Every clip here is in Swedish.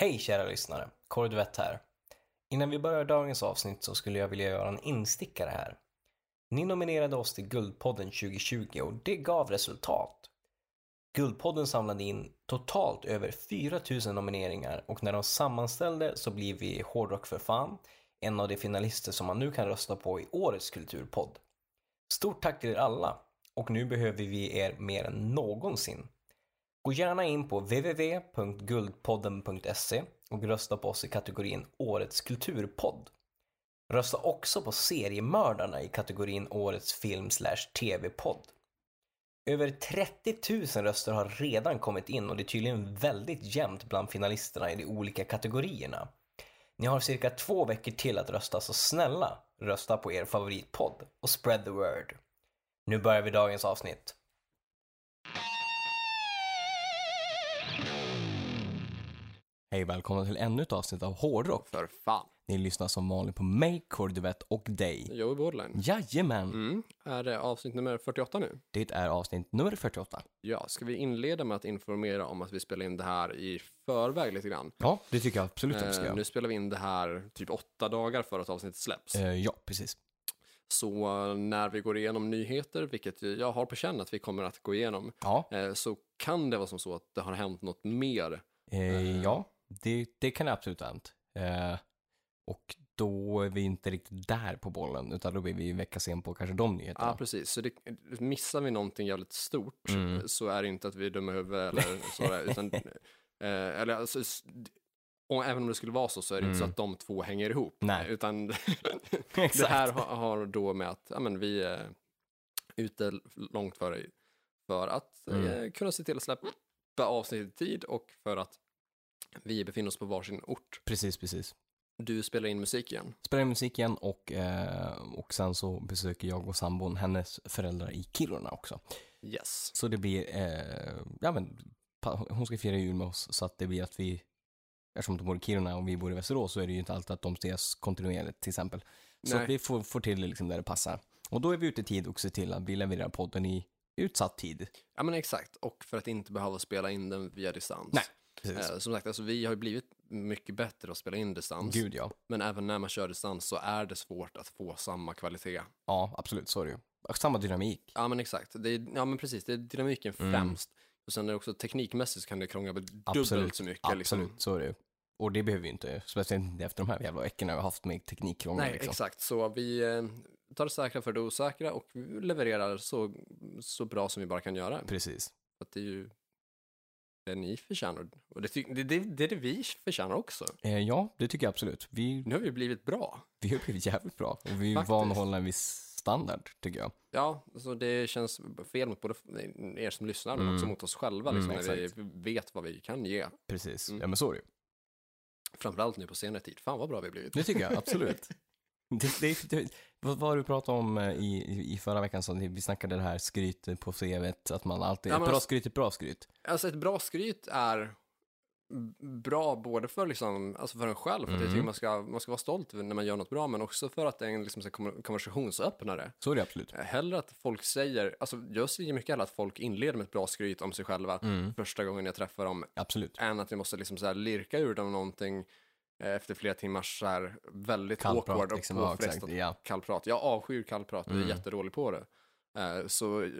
Hej kära lyssnare, Kordvett här. Innan vi börjar dagens avsnitt så skulle jag vilja göra en instickare här. Ni nominerade oss till Guldpodden 2020 och det gav resultat. Guldpodden samlade in totalt över 4000 nomineringar och när de sammanställde så blev vi Hårdrock för fan, en av de finalister som man nu kan rösta på i årets kulturpodd. Stort tack till er alla och nu behöver vi er mer än någonsin. Gå gärna in på www.guldpodden.se och rösta på oss i kategorin Årets kulturpodd. Rösta också på seriemördarna i kategorin Årets film slash tv-podd. Över 30 000 röster har redan kommit in och det är tydligen väldigt jämnt bland finalisterna i de olika kategorierna. Ni har cirka två veckor till att rösta, så snälla rösta på er favoritpodd och spread the word. Nu börjar vi dagens avsnitt. Hej välkomna till ännu ett avsnitt av Hårdrock. För fan. Ni lyssnar som vanligt på mig, Kordivett och dig. Joey Borderline. Jajamän! Mm. Är det avsnitt nummer 48 nu? Det är avsnitt nummer 48. Ja, ska vi inleda med att informera om att vi spelar in det här i förväg lite grann? Ja, det tycker jag absolut att vi ska Eh, göra. nu spelar vi in det här typ åtta dagar för att avsnittet släpps. Eh, ja, precis. Så eh, när vi går igenom nyheter, vilket jag har på känn att vi kommer att gå igenom, Ja, eh, så kan det vara som så att det har hänt något mer. ja det, det kan det absolut ha hänt. Eh, och då är vi inte riktigt där på bollen, utan då blir vi en vecka sen på kanske de nyheterna. Ja, precis. Så det, missar vi någonting jävligt stort Mm. så är det inte att vi är dumma i huvudet eller så, där, utan, eh, eller alltså, och även om det skulle vara så, så är det inte så Mm. att de två hänger ihop. Nej. Utan det här har, har då med att ja, men vi är ute långt före för att Mm. eh, kunna se till att släppa avsnitt i tid och för att vi befinner oss på varsin ort. Precis, precis. Du spelar in musik igen. Spelar in musik igen och, eh, och sen så besöker jag och sambon hennes föräldrar i Kiruna också. Yes. Så det blir, eh, ja men, hon ska fira jul med oss så att det blir att vi, eftersom de bor i Kiruna och vi bor i Västerås så är det ju inte alltid att de ses kontinuerligt till exempel. Så Nej. att vi får, får till det liksom där det passar. Och då är vi ute i tid och ser till att vi levererar podden i utsatt tid. Ja men exakt, och för att inte behöva spela in den via distans. Nej, Precis. Eh, som sagt, alltså, vi har ju blivit mycket bättre att spela in distans. Gud ja. Men även när man kör distans så är det svårt att få samma kvalitet. Ja, absolut, så är det ju. Samma dynamik. Ja men exakt, det är, ja men precis, det är dynamiken Mm. främst. Och sen är det också teknikmässigt så kan det krångla med dubbelt Absolut, så mycket. Absolut, Liksom. så är det ju. Och det behöver vi inte, speciellt inte efter de här jävla veckorna vi har haft med teknikkrångel. Nej, liksom. exakt. Så vi eh, tar det säkra för det osäkra och levererar så, så bra som vi bara kan göra. Precis. Att det är ju det ni förtjänar. Och det, det, det, det är det vi förtjänar också. Eh, ja, det tycker jag absolut. Vi, Nu har vi blivit bra. vi har blivit jävligt bra. Och vi hålla en viss standard, tycker jag. Ja, så det känns fel mot både er som lyssnar men Mm. också mot oss själva. Mm, Liksom, när vi vet vad vi kan ge. Precis. Mm. Ja, men så är det ju. Framförallt nu på senare tid. Fan vad bra vi har blivit. Det tycker jag, absolut. Det, det, det, vad var du pratade om eh, i, i- förra veckan? Så vi snackade det här skrytet på CVt, att man alltid, Ja, ett men bra alltså- skryt är ett bra skryt. Alltså ett bra skryt är bra både för, liksom, alltså för en själv, för att jag Mm. tycker man ska, man ska vara stolt när man gör något bra, men också för att det är en liksom, konversationsöppnare. Så är det absolut. Eh, Hellre att folk säger, alltså jag ser mycket hellre att folk inleder med ett bra skryt om sig själva Mm. första gången jag träffar dem, Absolut. än att jag måste liksom så här lirka ur dem någonting efter flera timmars så här väldigt Kallprat, awkward och liksom. Ja, påfrestat Ja. kallprat. Jag avskyr kallprat och är Mm. jättedålig på det. Eh, Så eh,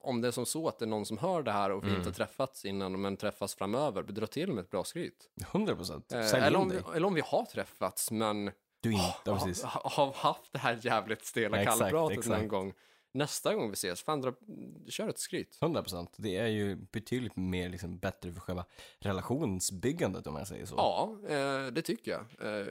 om det är som så att det är någon som hör det här och vi Mm. inte har träffats innan men träffas framöver, dra till med ett bra skryt. 100 procent. Eh, Eller om, vi, eller om vi har träffats men Du inte, ja, ha, precis. ha, har haft det här jävligt stela Exakt, kallpratet någon gång. Nästa gång vi ses, fan dra, kör ett skryt. 100 procent. Det är ju betydligt mer liksom, bättre för själva relationsbyggandet om jag säger så. Ja, eh, det tycker jag. Eh,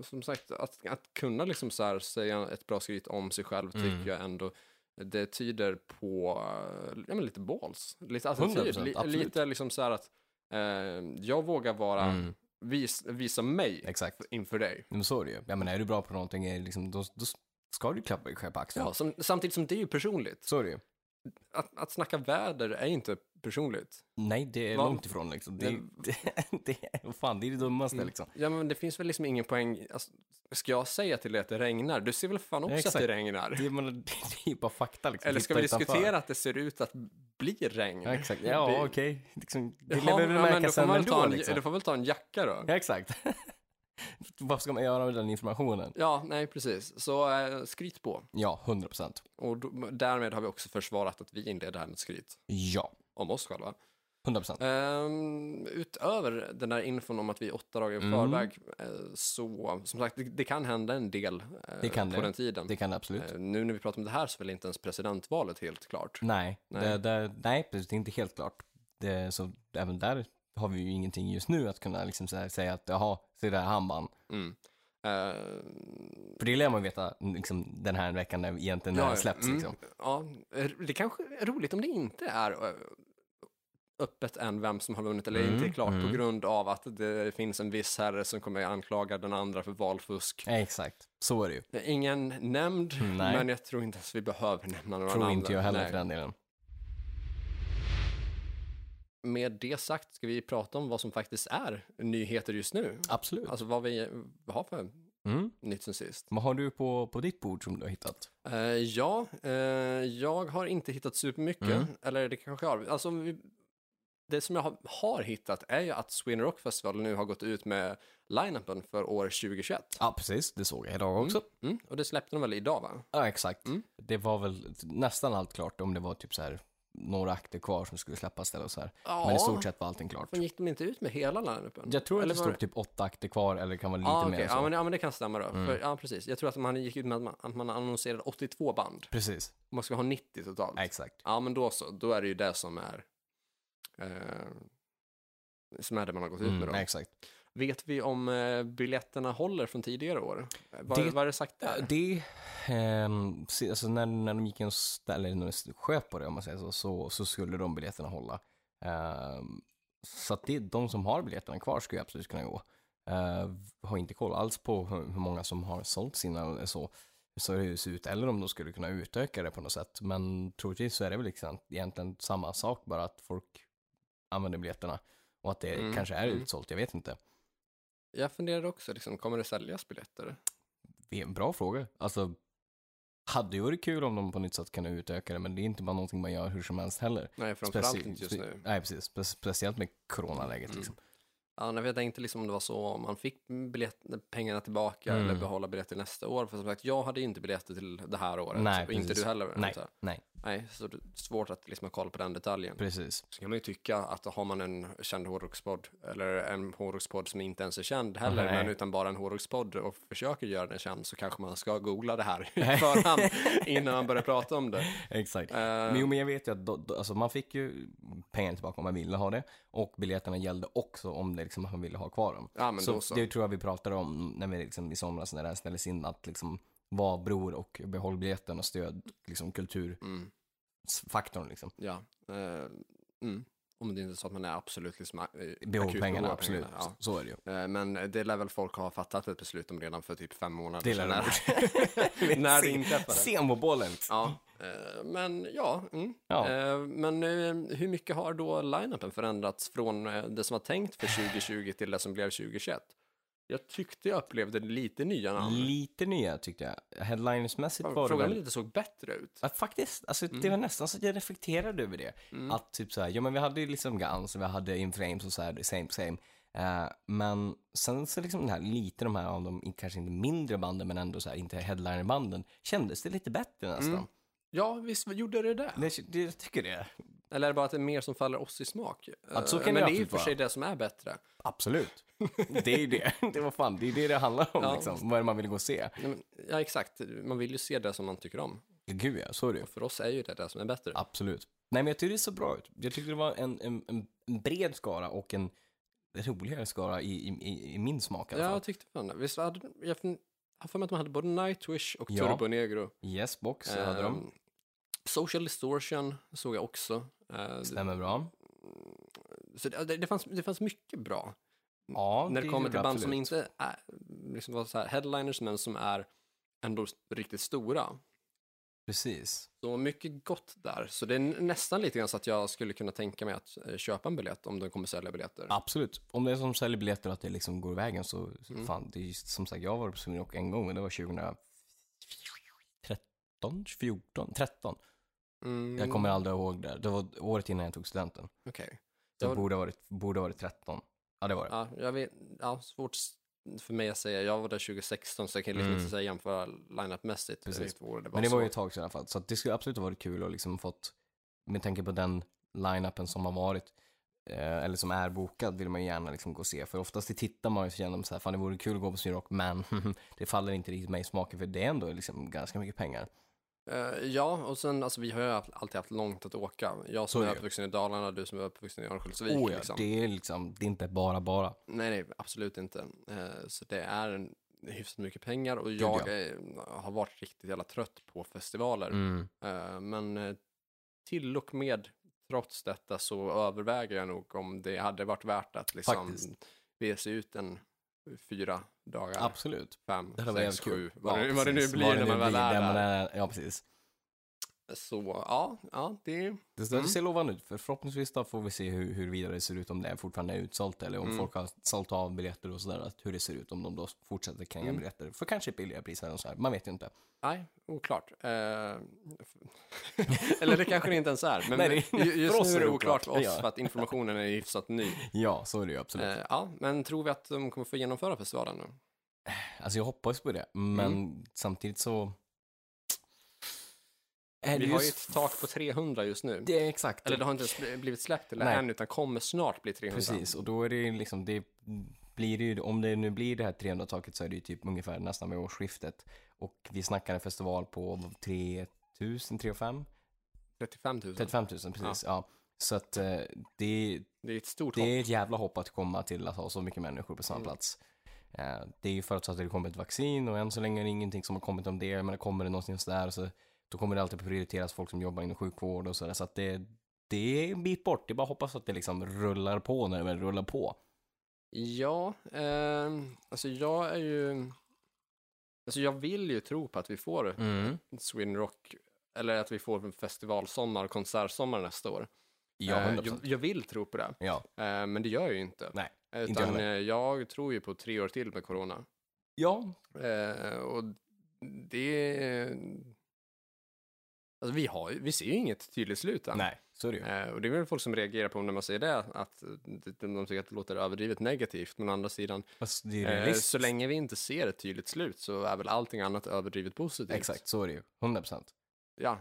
som sagt, att, att kunna liksom så här säga ett bra skryt om sig själv tycker Mm. jag ändå det tyder på eh, ja, men lite balls. Lite attityd. 100%, Li, lite liksom så här att eh, jag vågar vara, Mm. vis, visa mig Exakt. inför dig. Men så är det ju. Ja, men är du bra på någonting, är liksom, då, då ska du klappa dig själv på axeln. Ja, som, samtidigt som det är ju personligt. Så är det ju. att, att snacka väder är inte personligt. Nej, det är Vad- långt ifrån liksom. Det, Nej. det, det, vad fan, det är det dummaste Mm. liksom. Ja, men det finns väl liksom ingen poäng. Alltså, ska jag säga till dig att det regnar? Du ser väl fan också Exakt. att det regnar? Det, man, det är ju bara fakta liksom. Eller ska vi utanför. diskutera att det ser ut att bli regn? Ja, exakt. Ja, Det- okej. Liksom, det lär väl men märkas ändå liksom. Du får väl ta en jacka då? Ja, exakt. vad ska man göra med den informationen? Ja, nej precis. Så eh, skryt på. Ja, 100 procent. Och då, därmed har vi också försvarat att vi inleder här med skryt. Ja, Om oss själva. 100 procent. Ehm, utöver den där infon om att vi är åtta dagar i Mm. förväg, eh, så som sagt, det, det kan hända en del eh, Det kan på det. den tiden. Det kan det absolut. Eh, nu när vi pratar om det här så är väl inte ens presidentvalet helt klart. Nej, Nej. Det, det, nej, precis. Det är inte helt klart. Det, så även där har vi ju ingenting just nu att kunna liksom säga att jaha, se där han vann. Mm. Eh, För det lär man veta liksom, den här veckan när egentligen när det släpps. mm, Liksom. ja, det kanske är roligt om det inte är öppet än vem som har vunnit eller Mm, inte är klart mm. på grund av att det finns en viss herre som kommer anklaga den andra för valfusk. Ja, exakt, så är det ju. Ingen nämnd, Nej. men jag tror inte ens vi behöver nämna några Tror namn. inte jag heller Nej. för den delen. Med det sagt ska vi prata om vad som faktiskt är nyheter just nu. Absolut. Alltså vad vi har för Mm. nytt sen sist. Vad har du på, på ditt bord som du har hittat? Eh, ja, eh, jag har inte hittat supermycket. Mm. Eller det kanske jag har. Alltså, vi, det som jag har, har hittat är ju att Sweden Rock Festival nu har gått ut med line-upen för år 2021. Ja, precis. Det såg jag idag också. Mm, och det släppte de väl idag va? Ja, exakt. Mm. Det var väl nästan allt klart om det var typ så här några akter kvar som skulle släppas eller så här. Ja, Men i stort sett var allting klart. Men gick de inte ut med hela line-upen? Jag tror att Eller det var stod typ åtta akter kvar eller kan vara lite Ja, mer okej. än så. ja, men, ja, men det kan stämma då. Mm. För, ja, precis. Jag tror att man gick ut med att man, att man annonserade 82 band. Precis, Man ska ha 90 totalt. exakt. Ja, men då så. Då är det ju det som är eh, som är det man har gått ut med Mm, då. exakt. Vet vi om eh, biljetterna håller från tidigare år? Eh, Vad, Det- vad är det sagt där? Det, se- alltså när, när de gick ställde, eller när de sköt på det om man säger så, så, så skulle de biljetterna hålla. Ehm, så att det, de som har biljetterna kvar skulle absolut kunna gå. Uh, har inte koll alls på hur, hur många som har sålt sina eller så, så det ser ut, eller om de skulle kunna utöka det på något sätt. Men troligtvis så är det väl liksom egentligen samma sak, bara att folk använder biljetterna och att det Mm, kanske är mm. utsålt, jag vet inte. Jag funderar också, liksom, kommer det säljas biljetter? Det är en bra fråga. Alltså, hade ju varit kul om de på nytt sätt kunde utöka det, men det är inte bara någonting man gör hur som helst heller. Nej, framförallt inte just nu. Nej, precis. Spe- speciellt med coronaläget Mm. liksom. Ja, nej, jag tänkte liksom om det var så, om man fick biljett, pengarna tillbaka Mm. eller behålla biljetter nästa år. För som sagt, jag hade inte biljetter till det här året. Nej, och inte precis. du heller. Nej, nej, nej, så det är svårt att liksom ha koll på den detaljen. precis. Så kan man ju tycka att har man en känd hårdrockspodd eller en hårdrockspodd som inte ens är känd heller, Nej. men utan bara en hårdrockspodd och försöker göra den känd så kanske man ska googla det här i förhand innan man börjar prata om det. Exakt. Eh, Men, jo, men jag vet ju att då, då, alltså man fick ju pengar tillbaka om man ville ha det och biljetterna gällde också om det liksom, man ville ha kvar dem. ja, men så, då så. det tror jag vi pratade om när vi liksom, i somras när det här ställdes in, att liksom vad bror och behåll biljetten och stöd liksom kulturfaktorn Mm, liksom. ja. eh, mm. Om det inte är så att man är absolut liksom, eh, pengarna, behov av absolut. pengarna, ja. Så, är det ju. Eh, Men det lär väl folk ha fattat ett beslut om redan för typ fem månader Det sedan. När, när det inträffade. Sen på bollen. Ja, eh, men ja. Mm. Ja. Eh, Men hur mycket har då line-upen förändrats från eh, det som var tänkt för 2020 till det som blev 2021? Jag tyckte jag upplevde lite nya namn. Lite nya tyckte jag. Headlinersmässigt var det Frågan det inte såg bättre ut. Ja, faktiskt, alltså, det Mm. var nästan så att jag reflekterade över det. Mm. Att typ så här, ja men vi hade ju liksom Guns, vi hade In Flames och så här, same same. Eh, men sen så liksom det här, lite de här av de, kanske inte mindre banden men ändå så här, inte headlinerbanden, kändes det lite bättre nästan. Mm. Ja, visst gjorde det det? Det, det, jag tycker det. Eller är det bara att det är mer som faller oss i smak? Att så Eh, kan Men det det är ju för sig det som är bättre. Absolut. Det är ju det. Det var fan, det är det det handlar om Ja. liksom. Vad är det man vill gå och se? Ja, exakt. Man vill ju se det som man tycker om. Gud ja, så är det. Och för oss är ju det det som är bättre. Absolut. Nej men jag tycker det såg bra ut. Jag tyckte det var en, en, en bred skara och en roligare skara i, i, i, min smak i alla Ja, jag tyckte fan det. Visst hade, jag har för mig att de hade både Nightwish och Ja. Turbo Negro. Yes box hade de. Ehm, Social Distortion såg jag också. Eh, Stämmer bra. Så det, det, det, fanns, det fanns mycket bra. Ja, När det kommer gjorde till band som absolut. inte är liksom var så här headliners men som är ändå riktigt stora. Precis. Så mycket gott där. Så det är nästan lite grann så att jag skulle kunna tänka mig att eh, köpa en biljett om de kommer sälja biljetter. Absolut. Om det är som säljer biljetter och att det liksom går vägen så, Mm. fan, det är ju som sagt, jag har varit på Sweden Rock en gång och det var 2013, 14, 13. Mm, Jag kommer aldrig ihåg det. Det var året innan jag tog studenten. Okej. Ja. det borde ha varit, borde ha varit 13. Ja, det var det. Ja, jag vet, ja, svårt för mig att säga. Jag var där 2016 så jag kan liksom Mm. inte säga jämföra line-up-mässigt. Precis. det var Men det var ju ett tag sedan i alla fall. Så det skulle absolut ha varit kul att liksom fått, med tanke på den line-upen som har varit, eh, eller som är bokad, vill man ju gärna liksom gå och se. För oftast tittar man ju så man så här, fan det vore kul att gå på Sweden Rock, men det faller inte riktigt mig i smaken för det är ändå liksom ganska mycket pengar. Eh, ja, och sen alltså vi har ju alltid haft långt att åka. Jag som är är uppvuxen i Dalarna, du som är uppvuxen i Örnsköldsvik. Oh ja, liksom. det är liksom, det är inte bara bara. Nej, nej, absolut inte. Eh, så det är en hyfsat mycket pengar och jag ja. eh, har varit riktigt jävla trött på festivaler. Mm. Eh, men till och med trots detta så överväger jag nog om det hade varit värt att liksom Faktiskt. bege sig ut en fyra dagar, Absolut. fem, Det sex, sju, vad, Ja, det, vad det nu blir när man väl är när man där. är Ja, precis. Så ja, ja, det Det, det Mm. ser lovande ut, för förhoppningsvis då får vi se hur, huruvida det ser ut om det fortfarande är utsålt eller om Mm. folk har sålt av biljetter och sådär, hur det ser ut om de då fortsätter kränga Mm. biljetter. För kanske billiga priser och så här, man vet ju inte. Nej, oklart. Eh, eller det kanske det inte ens är. Men Nej, det- ju- just för oss nu är det oklart, för oss ja. för att informationen är hyfsat ny. Ja, så är det ju absolut. Eh, ja, men tror vi att de kommer få genomföra festivalen nu? Alltså jag hoppas på det, men Mm. samtidigt så... Är Vi har ju ett tak på 300 just nu. Det är exakt. Eller det har inte ens bli- blivit släppt eller Nej. än, utan kommer snart bli 300. Precis, och då är det liksom, det blir det ju, om det nu blir det här 300-taket så är det ju typ ungefär nästan vid årsskiftet. Och vi snackar en festival på 3000, 35? 35 000. 35 000, precis. Ja. Så att eh, det, Det är ett stort det hopp. är ett jävla hopp att komma till att ha så mycket människor på samma Mm. plats. Eh, det är ju förutsatt att det kommer ett vaccin och än så länge är det ingenting som har kommit om det. Men det kommer det någonstans där så då kommer det alltid prioriteras folk som jobbar inom sjukvård och sådär. Så att det, det är en bit bort. Det är bara att hoppas att det liksom rullar på när det väl rullar på. Ja, eh, alltså jag är ju... Alltså jag vill ju tro på att vi får Mm. Sweden Rock, eller att vi får en festivalsommar konsertsommar nästa år. Ja, Eh, 100%. jag, jag vill tro på det, Ja. eh, men det gör jag ju inte. Nej, inte Utan jag eh, jag tror ju på tre år till med corona. Ja, Eh, och det... Alltså vi, har, vi ser ju inget tydligt slut än. nej, så är det ju. Eh, och det är väl folk som reagerar på när man säger det, att de, tycker att det låter överdrivet negativt. Men å andra sidan, är eh, så länge vi inte ser ett tydligt slut så är väl allting annat överdrivet positivt. Exakt, så är det ju. 100%. Ja,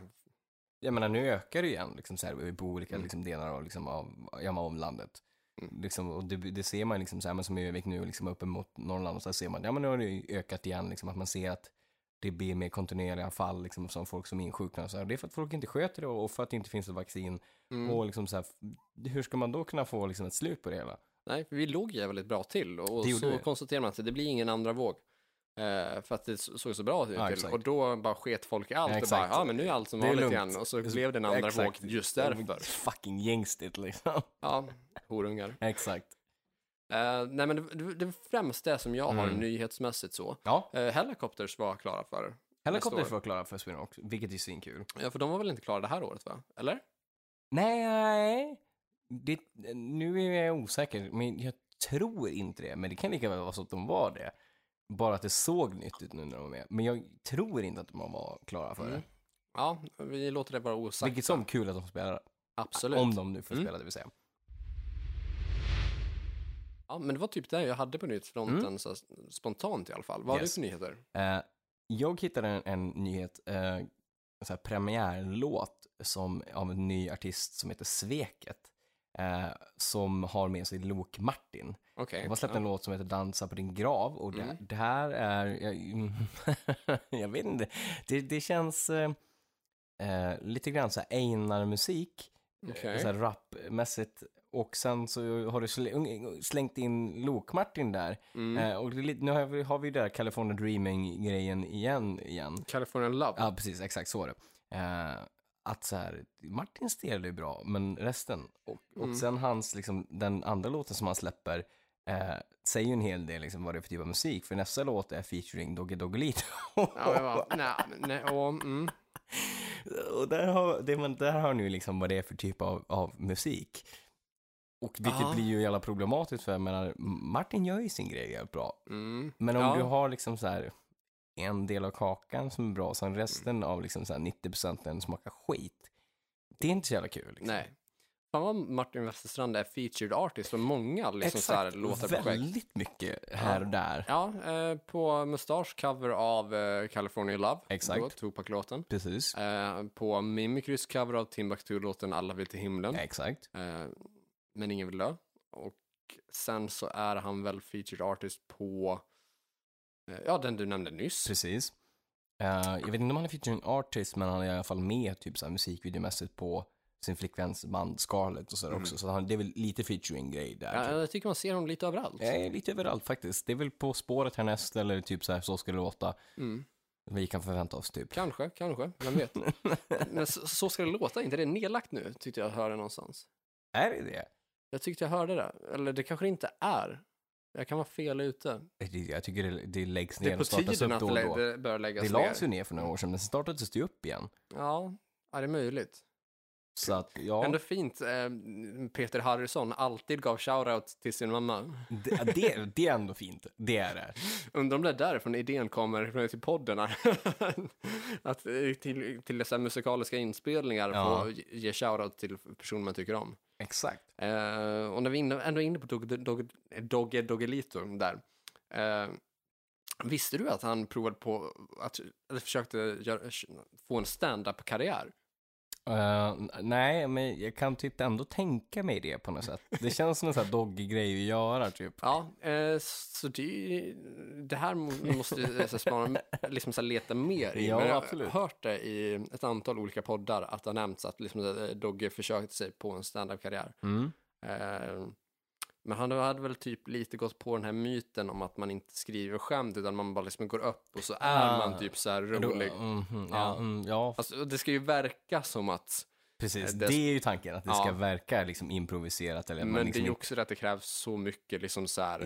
Jag menar, nu ökar det igen, liksom så här, på olika Mm. liksom, delar av, liksom, av, ja, av landet. Mm. Liksom, och det, det ser man liksom så här, men som i Övik nu, liksom uppemot Norrland, och så ser man, ja men nu har det ju ökat igen, liksom, att man ser att det blir mer kontinuerliga fall, liksom, som folk som insjuknar. Så här. Det är för att folk inte sköter det och för att det inte finns ett vaccin. mm. Och liksom så här, hur ska man då kunna få liksom, ett slut på det hela? nej, för vi låg jävligt bra till. Och så vi. konstaterar man att det blir ingen andra våg. Eh, för att det så- såg så bra ut Ja. Och då bara sket folk i allt Ja, och bara, ja men nu är allt som vanligt igen. Och så blev det en andra Exakt. våg just därför. Fucking gängstigt liksom. Ja, horungar. Exakt. Eh, nej men det, det, det främst det som jag har Mm. nyhetsmässigt så. Ja, Uh, Helicopters var klara för. Helicopters var klara för Sweden Rock, vilket är svinkul. Ja, för de var väl inte klara det här året va? Eller? Nej, det, nu är jag osäker, men jag tror inte det. Men det kan lika väl vara så att de var det. Bara att det såg nytt ut nu när de var med. Men jag tror inte att de var klara för Mm. det. Ja, vi låter det vara osagt. Vilket som kul att de spelar. Absolut. Om de nu får Mm. spela, det vill säga. Ja, men det var typ det jag hade på nyhetsfronten, Mm. så spontant i alla fall. Vad Yes. du för nyheter? Eh, jag hittade en, en nyhet, eh, en så här premiärlåt som, av en ny artist som heter Sveket. Eh, som har med sig Lok Martin. Okej. De har släppt ja. en låt som heter Dansa på din grav och det, Mm. det här är, jag, jag vet inte, det, det känns eh, eh, lite grann så här Einar-musik, Okej. så här rapmässigt och sen så har du sl- slängt in Lok-Martin där Mm. eh, och nu har vi, har vi där California Dreaming-grejen igen, igen. California Love. Ja, precis, exakt så är det. Eh, att så här, Martins del är bra, men resten. Och, och Mm. sen hans, liksom, den andra låten som han släpper eh, säger ju en hel del liksom, vad det är för typ av musik. För nästa låt är featuring Doggy Doggelito. Ja, nej, nej, och, mm. och där har, det, man, där har ni liksom vad det är för typ av, av musik. Och vilket Ja. blir ju jävla problematiskt för jag menar, Martin gör ju sin grej jävligt bra. Mm. Men om Ja. du har liksom så här en del av kakan som är bra, sen resten av liksom så här 90% den smakar skit. Det är inte så jävla kul. Liksom. Nej. Fan vad Martin Westerstrand är featured artist för många liksom så här låtar projekt. väldigt mycket här och där. Ja, eh, på Mustache cover av eh, California Love, Exakt. då, Tupac-låten. Precis. Eh, på Mimikrys cover av Timbuktu-låten Alla vill till himlen, Exakt. Men ingen vill dö. Och sen så är han väl featured artist på, eh, ja den du nämnde nyss. Precis. Eh, jag vet inte om han är featuring artist, men han är i alla fall med typ så här, musikvideomässigt på sin flickväns band Scarlett och sådär också. Så han, det är väl lite featuring-grej där. Ja, typ. jag tycker man ser honom lite överallt. Är lite överallt faktiskt. Det är väl På spåret härnäst eller typ så här, så ska det låta. Mm. Vi kan förvänta oss typ. Kanske, kanske, vem vet. Men så, så ska det låta, inte det är nedlagt nu, tyckte jag hörde någonstans. Är det det? Jag tyckte jag hörde det, eller det kanske det inte är. Jag kan vara fel ute. Det- Jag tycker det, det läggs Det ner på och startas upp då och det, då. det bör läggas Det lades ju ner för några år sedan, men sen startades det upp igen. Ja, ja, det är möjligt. Så att, ja, Ändå fint, eh, Peter Harrison alltid gav shoutout till sin mamma. det, det, det är ändå fint. Det är det. Undrar om det är därifrån idén kommer till podden. att eh, till, till dessa musikaliska inspelningar Ja. få ge- shoutout till personer man tycker om. Exakt. Eh, och när vi ändå är inne på Dogge Dog, Dogge Doggelito där. Eh, visste du att han provade på att, eller försökte göra, få en stand-up-karriär? Eh, nej, men jag kan typ ändå tänka mig det på något sätt. Det känns som en sån här doggig grej att göra typ. Ja, eh, så det, det här må- måste spara, liksom så leta mer i. Ja, Men jag absolut. har hört det i ett antal olika poddar att det har nämnts att liksom, eh, Dogge försökte sig på en stand-up-karriär. Mm. Eh, men han hade väl typ lite gått på den här myten om att man inte skriver skämt utan man bara liksom går upp och så är Ah. man typ så här rolig. mhm, Ja. ja, mm, ja, Alltså, det ska ju verka som att, precis. det- Det är ju tanken, att det ska Ja. verka liksom improviserat. Eller men liksom det är ju inte- också det att det krävs så mycket liksom så här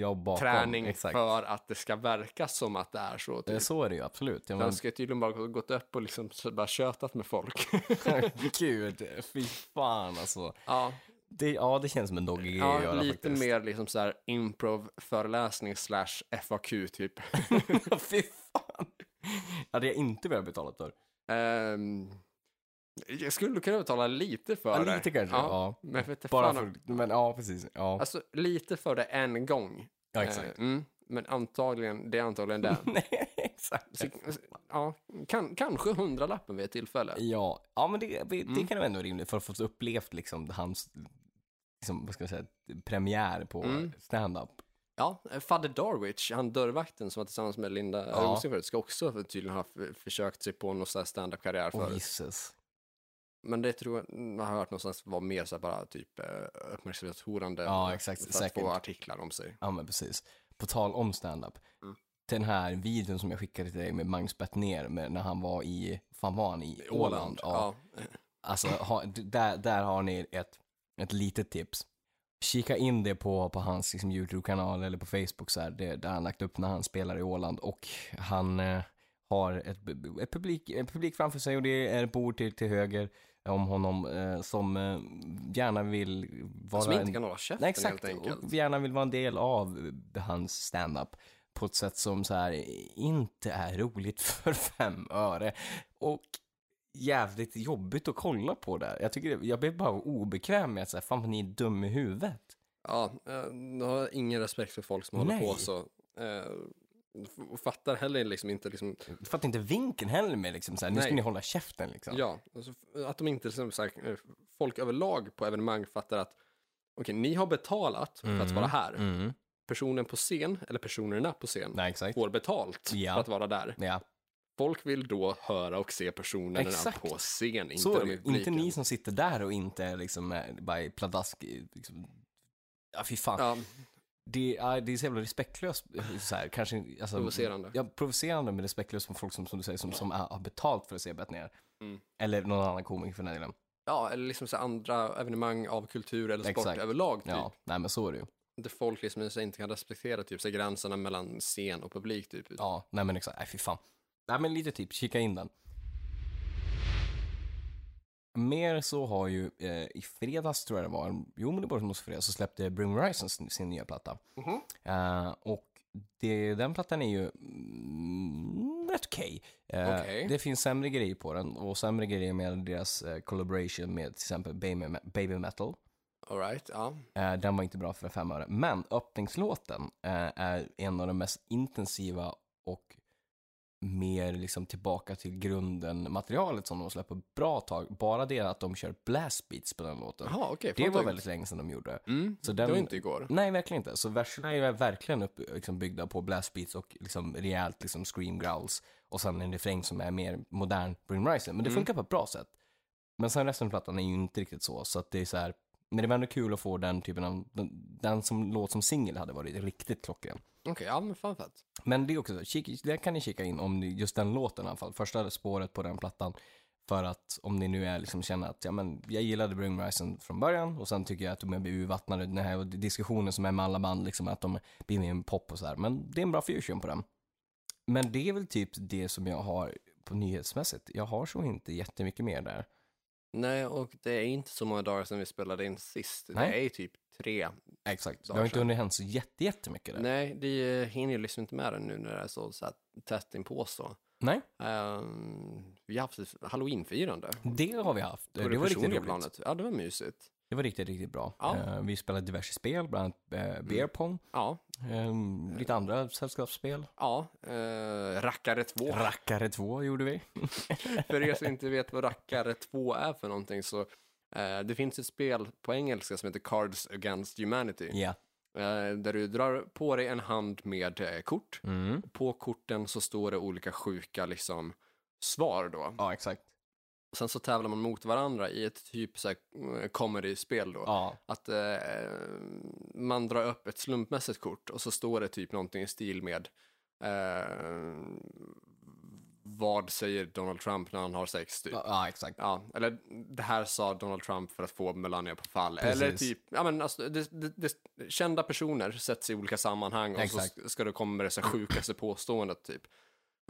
Ja, bakom. träning Exakt. för att det ska verka som att det är så. Eh, Typ. Så är det ju absolut. Jag men, ska ju tydligen bara gått upp och liksom bara tjötat med folk. gud, fy fan alltså. ja, Det, ja, det känns som en doggig grej att ja göra lite faktiskt. mer liksom så här improv-föreläsning slash FAQ typ. fy fan. Hade jag inte velat betala för. Ehm, jag skulle kunna betala lite för Ja, det. lite kanske, ja. Men för att Bara för, men ja, precis. Ja, Alltså lite för det en gång. ja exakt. Eh, mm, men antagligen, det är antagligen det. Nej, exakt. Så, ja, kan, kanske hundralappen vid ett tillfälle. Ja, ja men det, det Mm. kan vara ändå rimligt för att få upplevt liksom hans, liksom, vad ska jag säga, premiär på Mm. stand-up. Ja, Fadde Darwich, han dörrvakten som var tillsammans med Linda Ja. Rosing förut, ska också tydligen ha försökt sig på någon sån här stand-up-karriär förut. jisses. Men det tror jag, jag har hört någonstans var mer så här bara typ eh, uppmärksamhetshorande. Ja, exakt, För att få artiklar om sig. Ja men precis. På tal om stand-up. Mm. Den här videon som jag skickade till dig med Magnus Bettner med när han var i, fan var han i Åland? Ja. Ja. Alltså, ha, där, där har ni ett, ett litet tips. Kika in det på, på hans liksom, YouTube-kanal eller på Facebook så här, det, där han lagt upp när han spelar i Åland och han eh, har ett, ett publik, en publik framför sig och det är ett bord till, till höger om honom eh, som eh, gärna vill vara Som inte kan hålla käften Nej, exakt. helt enkelt. Och gärna vill vara en del av hans stand-up på ett sätt som så här inte är roligt för fem öre. Och jävligt jobbigt att kolla på där. Jag tycker jag blir bara obekväm med att säga, fan vad ni är dum i huvudet. Ja, eh, jag har ingen respekt för folk som håller Nej. på så. Eh, Och fattar heller liksom inte liksom, fattar inte vinkeln heller med liksom så här, nu ska ni hålla käften liksom. ja, alltså, att de inte, liksom, så här, eh, folk överlag på evenemang fattar att okej, ni har betalat för att vara här. Mm. Personen på scen, eller personerna på scen, Nej, får betalt Ja. för att vara där. Ja, Folk vill då höra och se personerna Exakt. på scen, inte så. Inte ni som sitter där och inte är liksom är bara pladask. Liksom. Ja, fy fan. Ja, Det, är, det är så jävla respektlöst, så här, kanske, alltså, Provocerande. Ja, provocerande men respektlöst med folk som, som du säger, som, som har betalt för att se Bettner. Mm. Eller någon annan komiker för den delen. ja, eller liksom så andra evenemang av kultur eller sport Exakt. överlag. Typ. Ja, nej men så är det ju. Där folk liksom inte kan respektera typ, så gränserna mellan scen och publik. Typ. Ja, nej men exakt, nej fy fan. Nej men lite tips, kika in den. Mer så har ju eh, i fredags tror jag det var, jo men det var måste fredag, så släppte Bring Horizon sin, sin nya platta. Mhm. Eh, och det, den plattan är ju mm, rätt okej. Eh, Okej. Det finns sämre grejer på den och sämre grejer med deras eh, collaboration med till exempel Baby, Baby Metal. All right, ja. Eh, den var inte bra för fem öre. Men öppningslåten eh, är en av de mest intensiva och mer liksom tillbaka till grunden materialet som de släpper bra tag. Bara det att de kör blast beats på den låten. Jaha, okej. det var väldigt länge sedan de gjorde. Mm, Så det den- var inte igår. Nej, verkligen inte. Så verserna är verkligen upp, liksom, byggda på blast beats och liksom, rejält liksom, scream growls. Och sen en refräng som är mer modern Bring Rising. Men det Mm. funkar på ett bra sätt. Men sen resten av plattan är ju inte riktigt så. Så att det är så här, men det var ändå kul att få den typen av, den, den som låt som singel hade varit riktigt klockren. Okej, ja men fan fett. Men det är också så, kik, där kan ni kika in om ni, just den låten i alla fall, första spåret på den plattan. För att om ni nu är liksom känner att, ja men jag gillade Bring Rising från början och sen tycker jag att de blir urvattnade, den här diskussionen som är med alla band, liksom att de blir mer en pop och så här. Men det är en bra fusion på den. Men det är väl typ det som jag har på nyhetsmässigt. Jag har så inte jättemycket mer där. Nej, och det är inte så många dagar sedan vi spelade in sist. Nej. Det är typ tre. Exakt. Det Dagar har inte sedan. hunnit hänt så jätte, jättemycket där. Nej, det hinner ju liksom inte med det nu när det är så, så här tätt inpå så. Nej, Ehm, vi har haft ett halloweenfirande. det har vi haft. På Det det, var riktigt personliga roligt. planet. Ja, det var mysigt. Det var riktigt, riktigt bra. Ja. Mm. Eh, vi spelade diverse spel, bland annat uh, beer pong. Ja, Ehm, lite andra sällskapsspel. ja. Uh, rackare 2. Rackare 2 gjorde vi. för er som inte vet vad Rackare 2 är för någonting så eh, det finns ett spel på engelska som heter Cards Against Humanity. Eh, där du drar på dig en hand med eh, kort. Mm. På korten så står det olika sjuka liksom svar då. Ja, exakt. Sen så tävlar man mot varandra i ett typ så här eh, comedy-spel då. Ja, Att eh, man drar upp ett slumpmässigt kort och så står det typ någonting i stil med eh, vad säger Donald Trump när han har sex typ. ja, ja exakt. Ja, eller det här sa Donald Trump för att få Melania på fall. Precis. Eller typ, ja men alltså, det, det, det, kända personer sätts i olika sammanhang och Exakt. så ska det komma med det så sjukaste påståendet typ.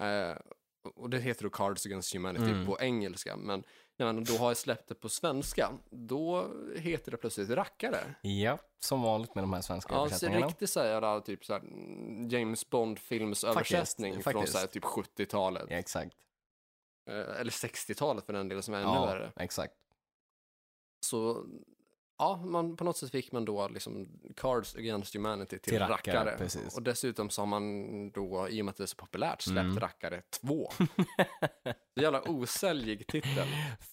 Eh, och det heter då Cards Against Humanity Mm. på engelska. Men när man då har släppt det på svenska, då heter det plötsligt rackare. Ja, som vanligt med de här svenska Ja, så översättningarna. riktigt såhär, där, typ såhär, mm, James Bond-films översättning från faktiskt. såhär, typ 70-talet. Ja, exakt. Eh, eller 60-talet för den delen som är ännu Ja, värre. exakt. Så ja, man, på något sätt fick man då liksom Cards Against Humanity till, Till rackare, rackare. precis. Och dessutom så har man då, i och med att det är så populärt, släppt Mm. Rackare 2. Så jävla osäljig titel.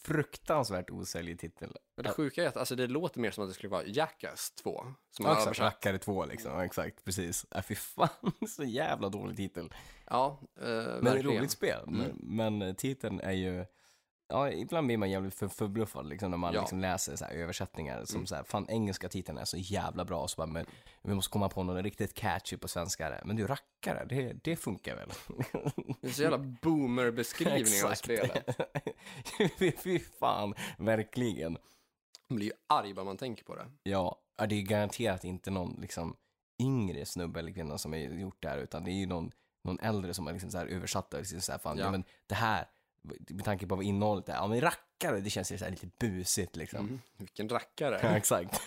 Fruktansvärt osäljig titel. Men det sjuka är att alltså, det låter mer som att det skulle vara Jackass 2. Som Ja, exakt. översatt. Rackare 2 liksom. Ja, exakt, precis. Äh, fy fan, så jävla dålig titel. Ja, eh, Men verkligen. roligt spel. Mm. Men, men titeln är ju... Ja, ibland blir man jävligt för, förbluffad liksom, när man Ja. liksom läser så här, översättningar som Mm. så här, fan engelska titeln är så jävla bra, så bara, men vi måste komma på något riktigt catchy på svenska. där. Men du, rackare, det, det funkar väl? Det är så jävla boomer-beskrivning av spelet. fy, fan, verkligen. Man blir ju arg bara man tänker på det. Ja, ja, det är garanterat inte någon liksom yngre snubbe eller kvinna som har gjort det här, utan det är ju någon, någon äldre som har liksom så här översatt det. Liksom så här, fan, ja. Ja. men det här, med tanke på vad innehållet är, ja men rackare, det känns ju så här lite busigt liksom. Mm. Vilken rackare. Ja, exakt.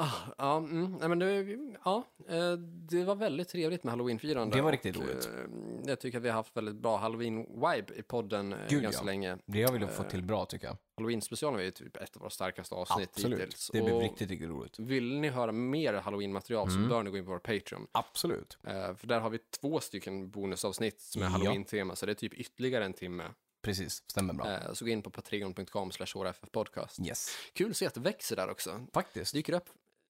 Ah, ja, mm, nej, men det, ja, eh, det var väldigt trevligt med halloweenfirande. Det var riktigt och, roligt. eh, Jag tycker att vi har haft väldigt bra halloween-vibe i podden eh, Gud, ganska ja. länge. Det har vi nog fått till bra tycker jag. Halloween-specialen var ju typ ett av våra starkaste avsnitt Absolut. hittills. Det blev Och riktigt, riktigt roligt. Vill ni höra mer halloween-material Mm. så bör ni gå in på vår Patreon. Absolut. För där har vi två stycken bonusavsnitt som är Ja. halloween-tema, så det är typ ytterligare en timme. Precis, stämmer bra. Så gå in på patreon.com slash podcast. Yes. Kul att se att det växer där också. Faktiskt. dyker upp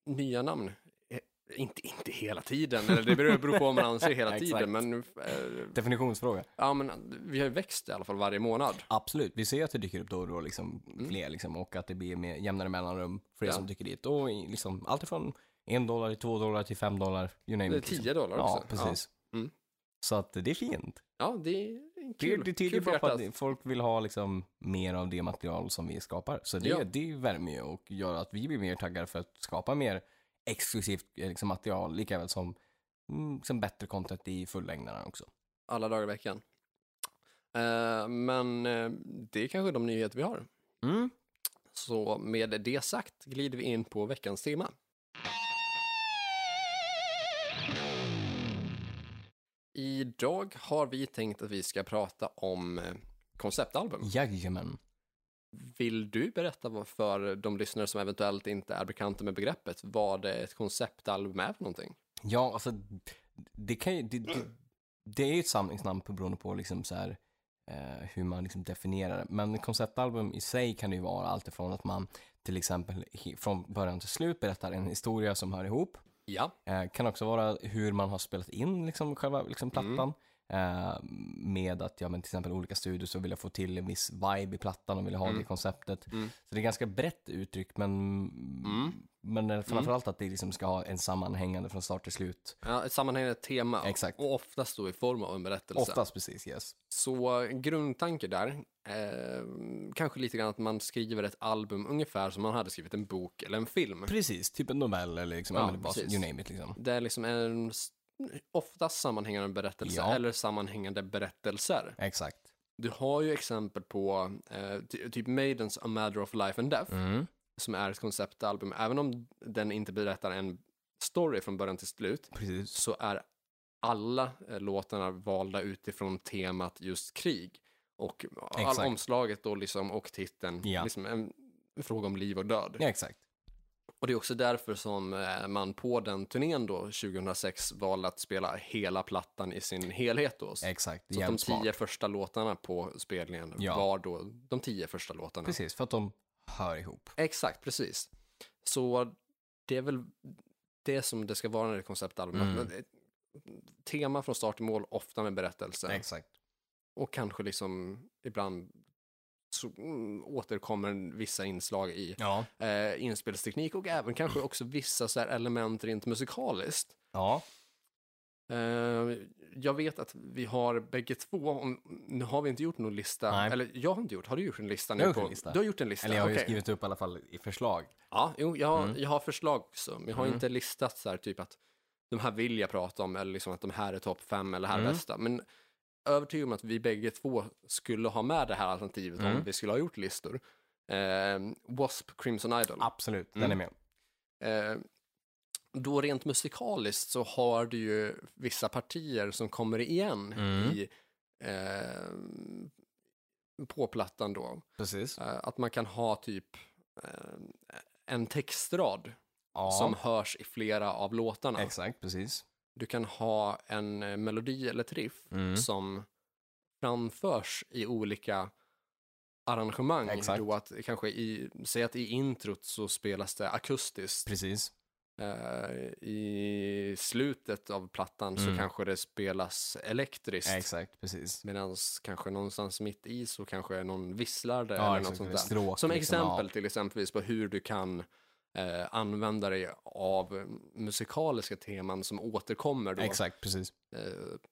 nya namn. Eh, Inte, inte hela tiden, eller det beror på vad man anser hela tiden, men, eh, Definitionsfråga. ja, men vi har ju växt i alla fall varje månad. Absolut, vi ser att det dyker upp då och då liksom fler liksom, och att det blir med jämnare mellanrum er Mm. Ja. som dyker dit. Och i- liksom allt ifrån en dollar till två dollar till fem dollar, you name Det är it. liksom. 10 dollar Ja, också. precis. Ja. Mm. Så att det är fint. Ja, det är kul. det tyder kul på hjärtat. att folk vill ha liksom mer av det material som vi skapar. Så det, Ja. det värmer ju och gör att vi blir mer taggade för att skapa mer exklusivt eh, liksom, material, lika väl som, mm, som bättre content i fullängdaren också. Alla dagar i veckan. Eh, men eh, det är kanske de nyheter vi har. Mm. Så med det sagt glider vi in på veckans tema. Idag har vi tänkt att vi ska prata om eh, konceptalbum. Jajamän. Vill du berätta för de lyssnare som eventuellt inte är bekanta med begreppet vad ett konceptalbum är för någonting? Ja, alltså det kan ju, det, det, det är ju ett samlingsnamn på beroende på liksom så här, eh, hur man liksom definierar det. Men konceptalbum i sig kan det ju vara allt ifrån att man till exempel från början till slut berättar en historia som hör ihop. Ja, Eh, kan också vara hur man har spelat in liksom själva liksom plattan. Eh, med att, ja men till exempel olika studios så vill jag få till en viss vibe i plattan och vill ha det konceptet. Mm. Så det är ganska brett uttryck men, Mm. men framförallt att det liksom ska ha en sammanhängande från start till slut. ja ett sammanhängande tema Exakt. och oftast då i form av en berättelse. Oftast precis, yes. Så grundtanke där, eh, kanske lite grann att man skriver ett album ungefär som man hade skrivit en bok eller en film. Precis, typ en novell eller liksom, Ja, det bara, you name it liksom. Det är liksom en oftast sammanhängande berättelse Ja. eller sammanhängande berättelser. Exakt. Du har ju exempel på eh, ty- typ Maidens A Matter of Life and Death Mm. som är ett konceptalbum. Även om den inte berättar en story från början till slut Precis. så är alla eh, låtarna valda utifrån temat just krig. Och all omslaget då liksom och titeln, Ja. liksom en fråga om liv och död. Ja, exakt. Och det är också därför som eh, man på den turnén då 2006 valde att spela hela plattan i sin helhet då. Så Exakt. att de tio smart. första låtarna på spelningen Ja. var då de tio första låtarna. Precis, för att de hör ihop. Exakt, precis. Så det är väl det som det ska vara när det är konceptalbum. Mm. Ett Tema från start till mål, ofta med berättelse. Exakt. Och kanske liksom ibland så, mm, återkommer vissa inslag i Ja. eh, inspelsteknik och även kanske också vissa så här element rent musikaliskt. Ja. Eh, jag vet att vi har bägge två, om, nu har vi inte gjort någon lista, Nej. eller jag har inte gjort, har du gjort en lista nu? Jag har gjort på, en lista. Du har gjort en lista, Eller jag har ju okej. skrivit upp i alla fall i förslag. Ja, jo, jag, har, Mm. jag har förslag också, men jag har Mm. inte listat så här typ att de här vill jag prata om, eller liksom att de här är topp fem eller här är Mm. bästa. Men övertygad om att vi bägge två skulle ha med det här alternativet om Mm. vi skulle ha gjort listor. Eh, W.A.S.P. Crimson Idol. Absolut, den Mm. är med. Eh, då rent musikaliskt så har du ju vissa partier som kommer igen Mm. i eh, på plattan då. Precis. Eh, att man kan ha typ eh, en textrad Ja, som hörs i flera av låtarna. exakt, precis. Du kan ha en eh, melodi eller ett riff Mm. som framförs i olika arrangemang. Exakt. Då att kanske i, säg att i introt så spelas det akustiskt. Precis. Eh, I slutet av plattan så Mm. kanske det spelas elektriskt. Exakt, precis. Medan kanske någonstans mitt i så kanske någon visslar det Ja, eller något sånt där. stråk, Som liksom, exempel ja. till exempelvis på hur du kan eh, använda dig av musikaliska teman som återkommer då, Exakt, precis. eh,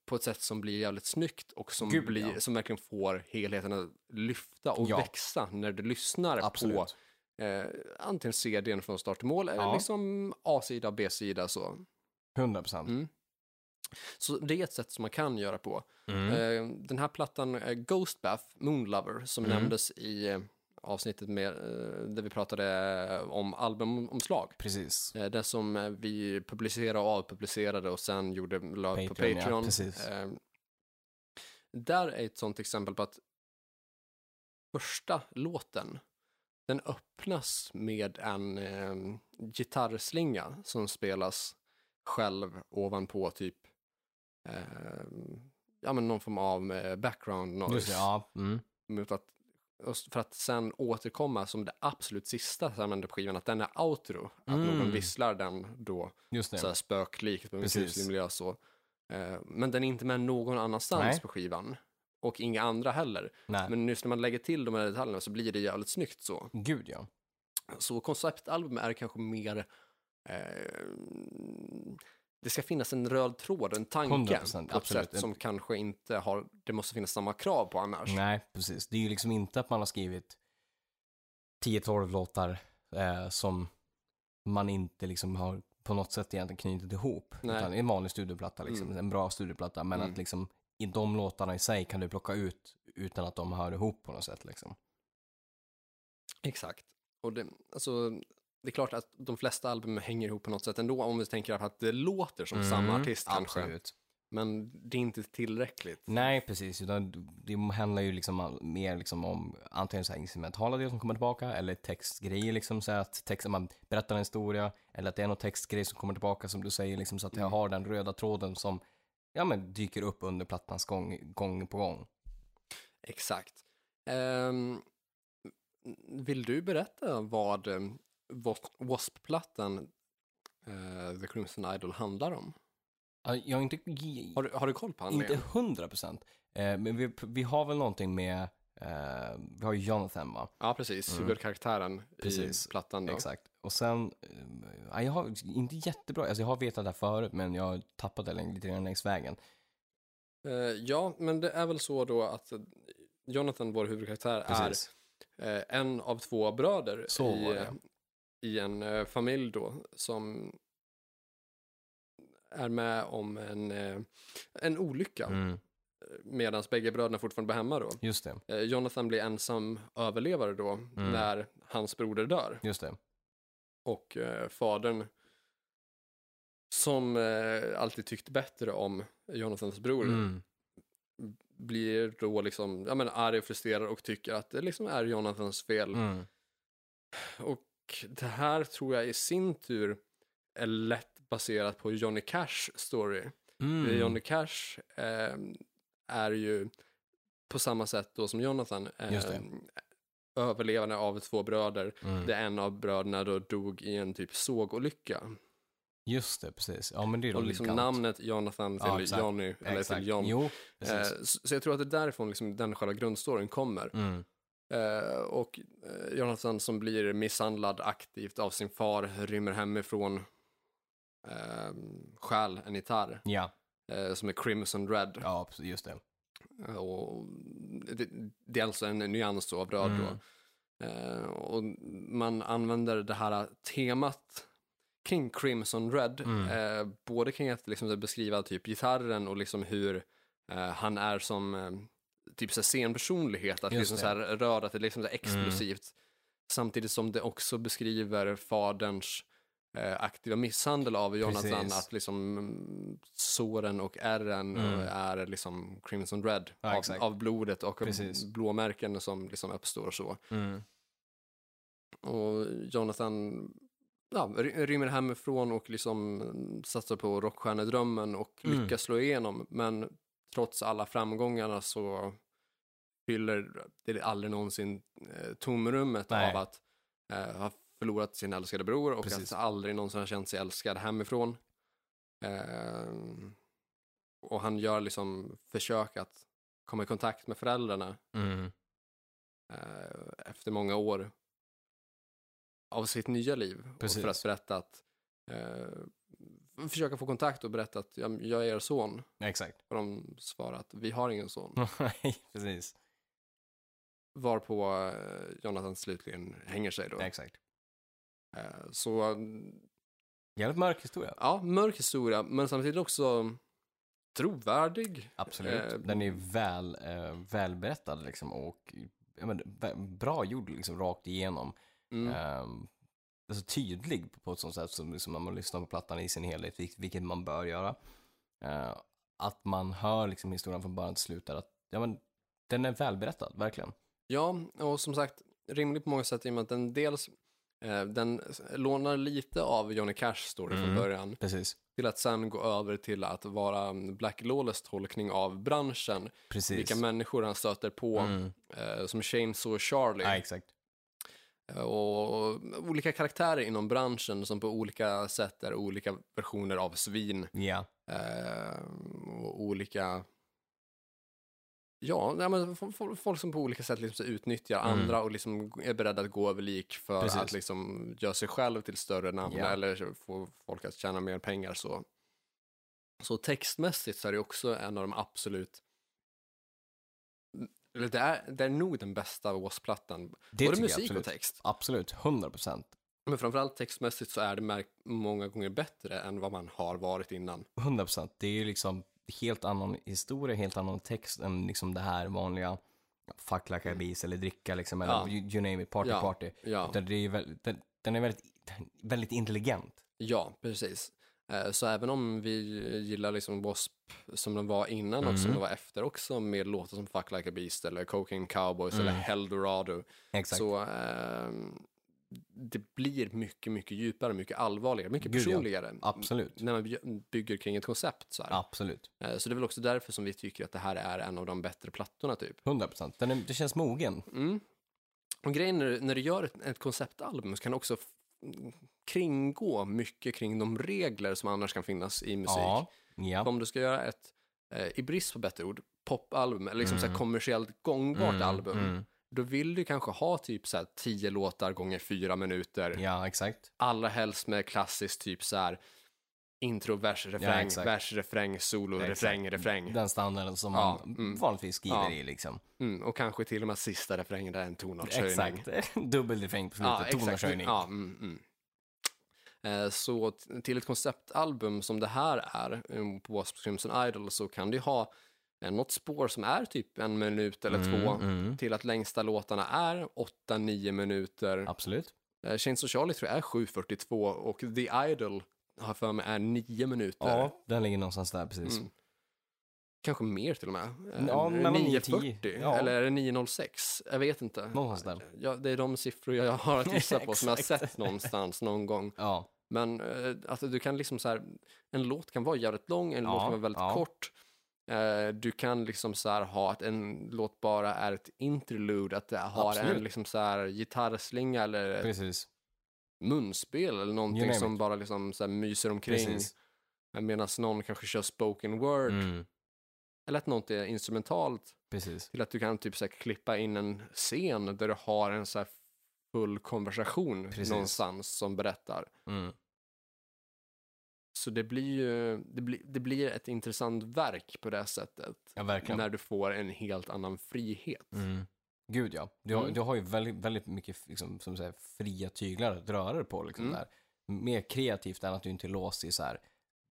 på ett sätt som blir jävligt snyggt och som, Gud, blir, ja. som verkligen får helheten att lyfta och Ja. växa när du lyssnar på Absolut. eh, antingen CDn från start till mål eller Ja. liksom A-sida, B-sida så. 100 procent. Mm. Så det är ett sätt som man kan göra på. Mm. Eh, den här plattan, eh, Ghost Bath, Moonlover, som Mm. nämndes i avsnittet med, eh, där vi pratade eh, om albumomslag. Precis. Eh, det som vi publicerade och avpublicerade och sen gjorde la upp på Patreon, ja, Patreon. precis. Eh, där är ett sånt exempel på att första låten, den öppnas med en eh, gitarrslinga som spelas själv ovanpå typ eh, ja, men någon form av background noise. Just det, ja. Mm. Mot att, för att sen återkomma som det absolut sista som händer på skivan, att den är outro. Att Mm. någon visslar den då, så här spöklikt miljö så. Eh, men den är inte med någon annanstans Nej. på skivan. Och inga andra heller. Nej. Men just när man lägger till de här detaljerna så blir det jävligt snyggt så. Gud ja. Så konceptalbum är kanske mer... Eh, det ska finnas en röd tråd, en tanke 100%, på ett absolut. sätt som kanske inte har... Det måste finnas samma krav på annars. Nej, precis. Det är ju liksom inte att man har skrivit 10-12 låtar eh, som man inte liksom har på något sätt egentligen knutit ihop. Nej. Utan en vanlig studioplatta, liksom, Mm. en bra studioplatta. Men Mm. att liksom i de låtarna i sig kan du plocka ut utan att de hör ihop på något sätt liksom. Exakt. Och det, alltså, det är klart att de flesta album hänger ihop på något sätt ändå, om vi tänker att det låter som samma Mm, artist kanske. Absolut. Men det är inte tillräckligt. Nej, precis. Utan det handlar ju liksom mer liksom om antingen så här instrumentala delar som kommer tillbaka eller textgrejer liksom så att texten, man berättar en historia eller att det är någon textgrej som kommer tillbaka som du säger liksom så att jag Mm. har den röda tråden som ja men dyker upp under plattans gång, gång på gång. Exakt. Ehm, vill du berätta vad um, W.A.S.P-plattan eh, The Crimson Idol handlar om? Ja, Jag är inte, Har du, har du koll på inte handlingen? hundra procent, eh, men vi, vi har väl någonting med, eh, vi har ju Jonathan va? Ja, precis. Mm. Huvudkaraktären Precis. i plattan då. Exakt. Och sen, eh, ja, jag har inte jättebra, alltså jag har vetat det här förut men jag har tappat det lite grann längs vägen. Eh, ja, men det är väl så då att eh, Jonathan, vår huvudkaraktär, Precis. är en av två bröder Så i. i en eh, familj då som är med om en, eh, en olycka Mm, medan bägge bröderna fortfarande bor hemma då. just det, Eh, Jonathan blir ensam överlevare då Mm. när hans broder dör just det. och eh, fadern som eh, alltid tyckt bättre om Jonathans bror Mm, blir då liksom ja, men arg och frustrerad och tycker att det liksom är Jonathans fel. mm, Och det här tror jag i sin tur är lätt baserat på Johnny Cash story. mm. Johnny Cash eh, är ju på samma sätt då som Jonathan eh, överlevande av två bröder. Mm. Där en av bröderna då dog i en typ sågolycka. Just det, precis. Ja men det är Och liksom likadant. namnet Jonathan till Ja, exakt. Johnny, eller Exakt. till John. Jo, Eh, så, så jag tror att det är därifrån liksom den själva grundstoryn kommer. Mm. Eh, och eh, Jonathan som blir misshandlad aktivt av sin far rymmer hemifrån, eh, stjäl en gitarr Ja, eh, som är Crimson Red. ja, just det. Eh, Och det, det är alltså en nyans av röd Mm. då. Eh, och man använder det här temat kring Crimson Red, Mm. eh, både kring att liksom beskriva typ gitarren och liksom hur eh, han är som eh, typ så här scenpersonlighet, att liksom det. så här röd, att det är liksom så här explosivt. Samtidigt som det också beskriver faderns eh, aktiva misshandel av Jonathan, Precis. att liksom mm, såren och ärren Mm. eh, är liksom Crimson Red Ja, av, av blodet och Precis. blåmärken som liksom uppstår så. Mm. Och Jonathan ja, ry- rymmer hemifrån och liksom mm, satsar på rockstjärnedrömmen och Mm. lyckas slå igenom. Men trots alla framgångarna så fyller det aldrig någonsin eh, tomrummet Nej. av att eh, ha förlorat sin älskade bror och Precis. att aldrig någonsin har känt sig älskad hemifrån. Eh, och han gör liksom försök att komma i kontakt med föräldrarna Mm. eh, efter många år av sitt nya liv. Och för att berätta att, eh, försöka få kontakt och berätta att jag, jag är er son. Exakt. Och de svarar att vi har ingen son. Nej, precis. Varpå eh, Jonathan slutligen hänger sig då. Exakt. Eh, så mm, Jävligt mörk historia. ja, mörk historia, men samtidigt också trovärdig. Absolut. Eh, Den är väl, välberättad liksom och men, bra gjord liksom rakt igenom. Mm. Ehm, alltså tydlig på ett sånt sätt som liksom när man lyssnar på plattan i sin helhet, vil- vilket man bör göra. Att man hör liksom historien från början till slut att ja, men, den är välberättad, verkligen. Ja, och som sagt, rimlig på många sätt i och med att den dels eh, den lånar lite av Johnny Cash story från Mm. början Precis. till att sen gå över till att vara Black Lawless tolkning av branschen. Precis. Vilka människor han stöter på, Mm. eh, som Chainsaw Charlie. Ja, exakt. Eh, Och olika karaktärer inom branschen som på olika sätt är olika versioner av svin. Ja, Eh, och olika... Ja, nej, men fo- fo- folk som på olika sätt liksom utnyttjar Mm. andra och liksom är beredda att gå över lik för Precis. att liksom göra sig själv till större namn Ja. eller få folk att tjäna mer pengar. Så. så textmässigt så är det också en av de absolut eller det är, det är nog den bästa Wasp-plattan. Både musik och absolut. text. Absolut, 100 procent. Men framförallt textmässigt så är det många gånger bättre än vad man har varit innan. 100 procent. Det är ju liksom helt annan historia, helt annan text än liksom det här vanliga fuck like a beast eller dricka liksom, eller Ja. you, you name it, party Ja. party. Ja, Utan det är väldigt, den, den är väldigt, väldigt intelligent. ja precis. Eh, Så även om vi gillar liksom W.A.S.P. som den var innan och som Mm. den var efter också med låtar som Fuck Like a Beast eller Cocaine Cowboys eller Mm. Heldorado Exakt. så ehm, det blir mycket, mycket djupare, mycket allvarligare, mycket Gud, ja. personligare. Absolut. När man by- bygger kring ett koncept så här. Absolut. Eh, Så det är väl också därför som vi tycker att det här är en av de bättre plattorna typ. 100 procent. Det känns mogen. Mm. Och grejen när, du- när du gör ett, ett konceptalbum så kan du också kringgå mycket kring de regler som annars kan finnas i musik. Ja. Ja. Om du ska göra ett, eh, i brist på bättre ord, popalbum, eller liksom så Mm. kommersiellt gångbart Mm, album, mm. Då vill du kanske ha typ så här tio låtar gånger fyra minuter. Ja, exakt. Allra helst med klassiskt typ så här intro, vers, refräng, exakt. vers, refräng, solo, Exakt. refräng, refräng. Den standarden som Ja, man mm. vanligtvis skriver Ja. i liksom. Mm, och kanske till och med sista refrängen där är en tonartshöjning. Exakt. Dubbel refräng på slutet, Ja, tonartshöjning. Ja, mm, mm. Eh, Så till ett konceptalbum som det här är, eh, på Wasp Crimson Idol, så kan ju ha något spår som är typ en minut eller Mm, två, mm. till att längsta låtarna är 8-9 minuter. Absolut. Eh, Chains of Charlie tror jag är 7.42 och The Idol har för mig är 9 minuter. Ja, den ligger någonstans där precis. Mm. Kanske mer till och med. Eh, Ja, mellan 9 och 10. 9.40 Ja. eller är det 9.06? Jag vet inte. Någonstans där. Ja, det är de siffror jag har att gissa på som jag har sett någonstans någon gång. Ja, Men eh, alltså, du kan liksom så här, en låt kan vara jävligt lång, en Ja, låt kan vara väldigt ja. kort. Eh, du kan liksom så här ha att en låt bara är ett interlude, att det har Absolut. en liksom så här gitarrslinga eller precis. munspel eller någonting som bara liksom så myser omkring. precis. Medan någon kanske kör spoken word, Mm, eller att något är instrumentalt. precis. Till att du kan typ så klippa in en scen där du har en så här full konversation Precis. någonstans som berättar. Mm. Så det blir ju, det blir, det blir ett intressant verk på det sättet. Ja, verkligen. När du får en helt annan frihet. Mm. Gud ja. Du har, Mm. du har ju väldigt, väldigt mycket liksom, som säger, fria tyglar att röra dig på. Liksom, Mm. där. Mer kreativt än att du inte är låst i så här,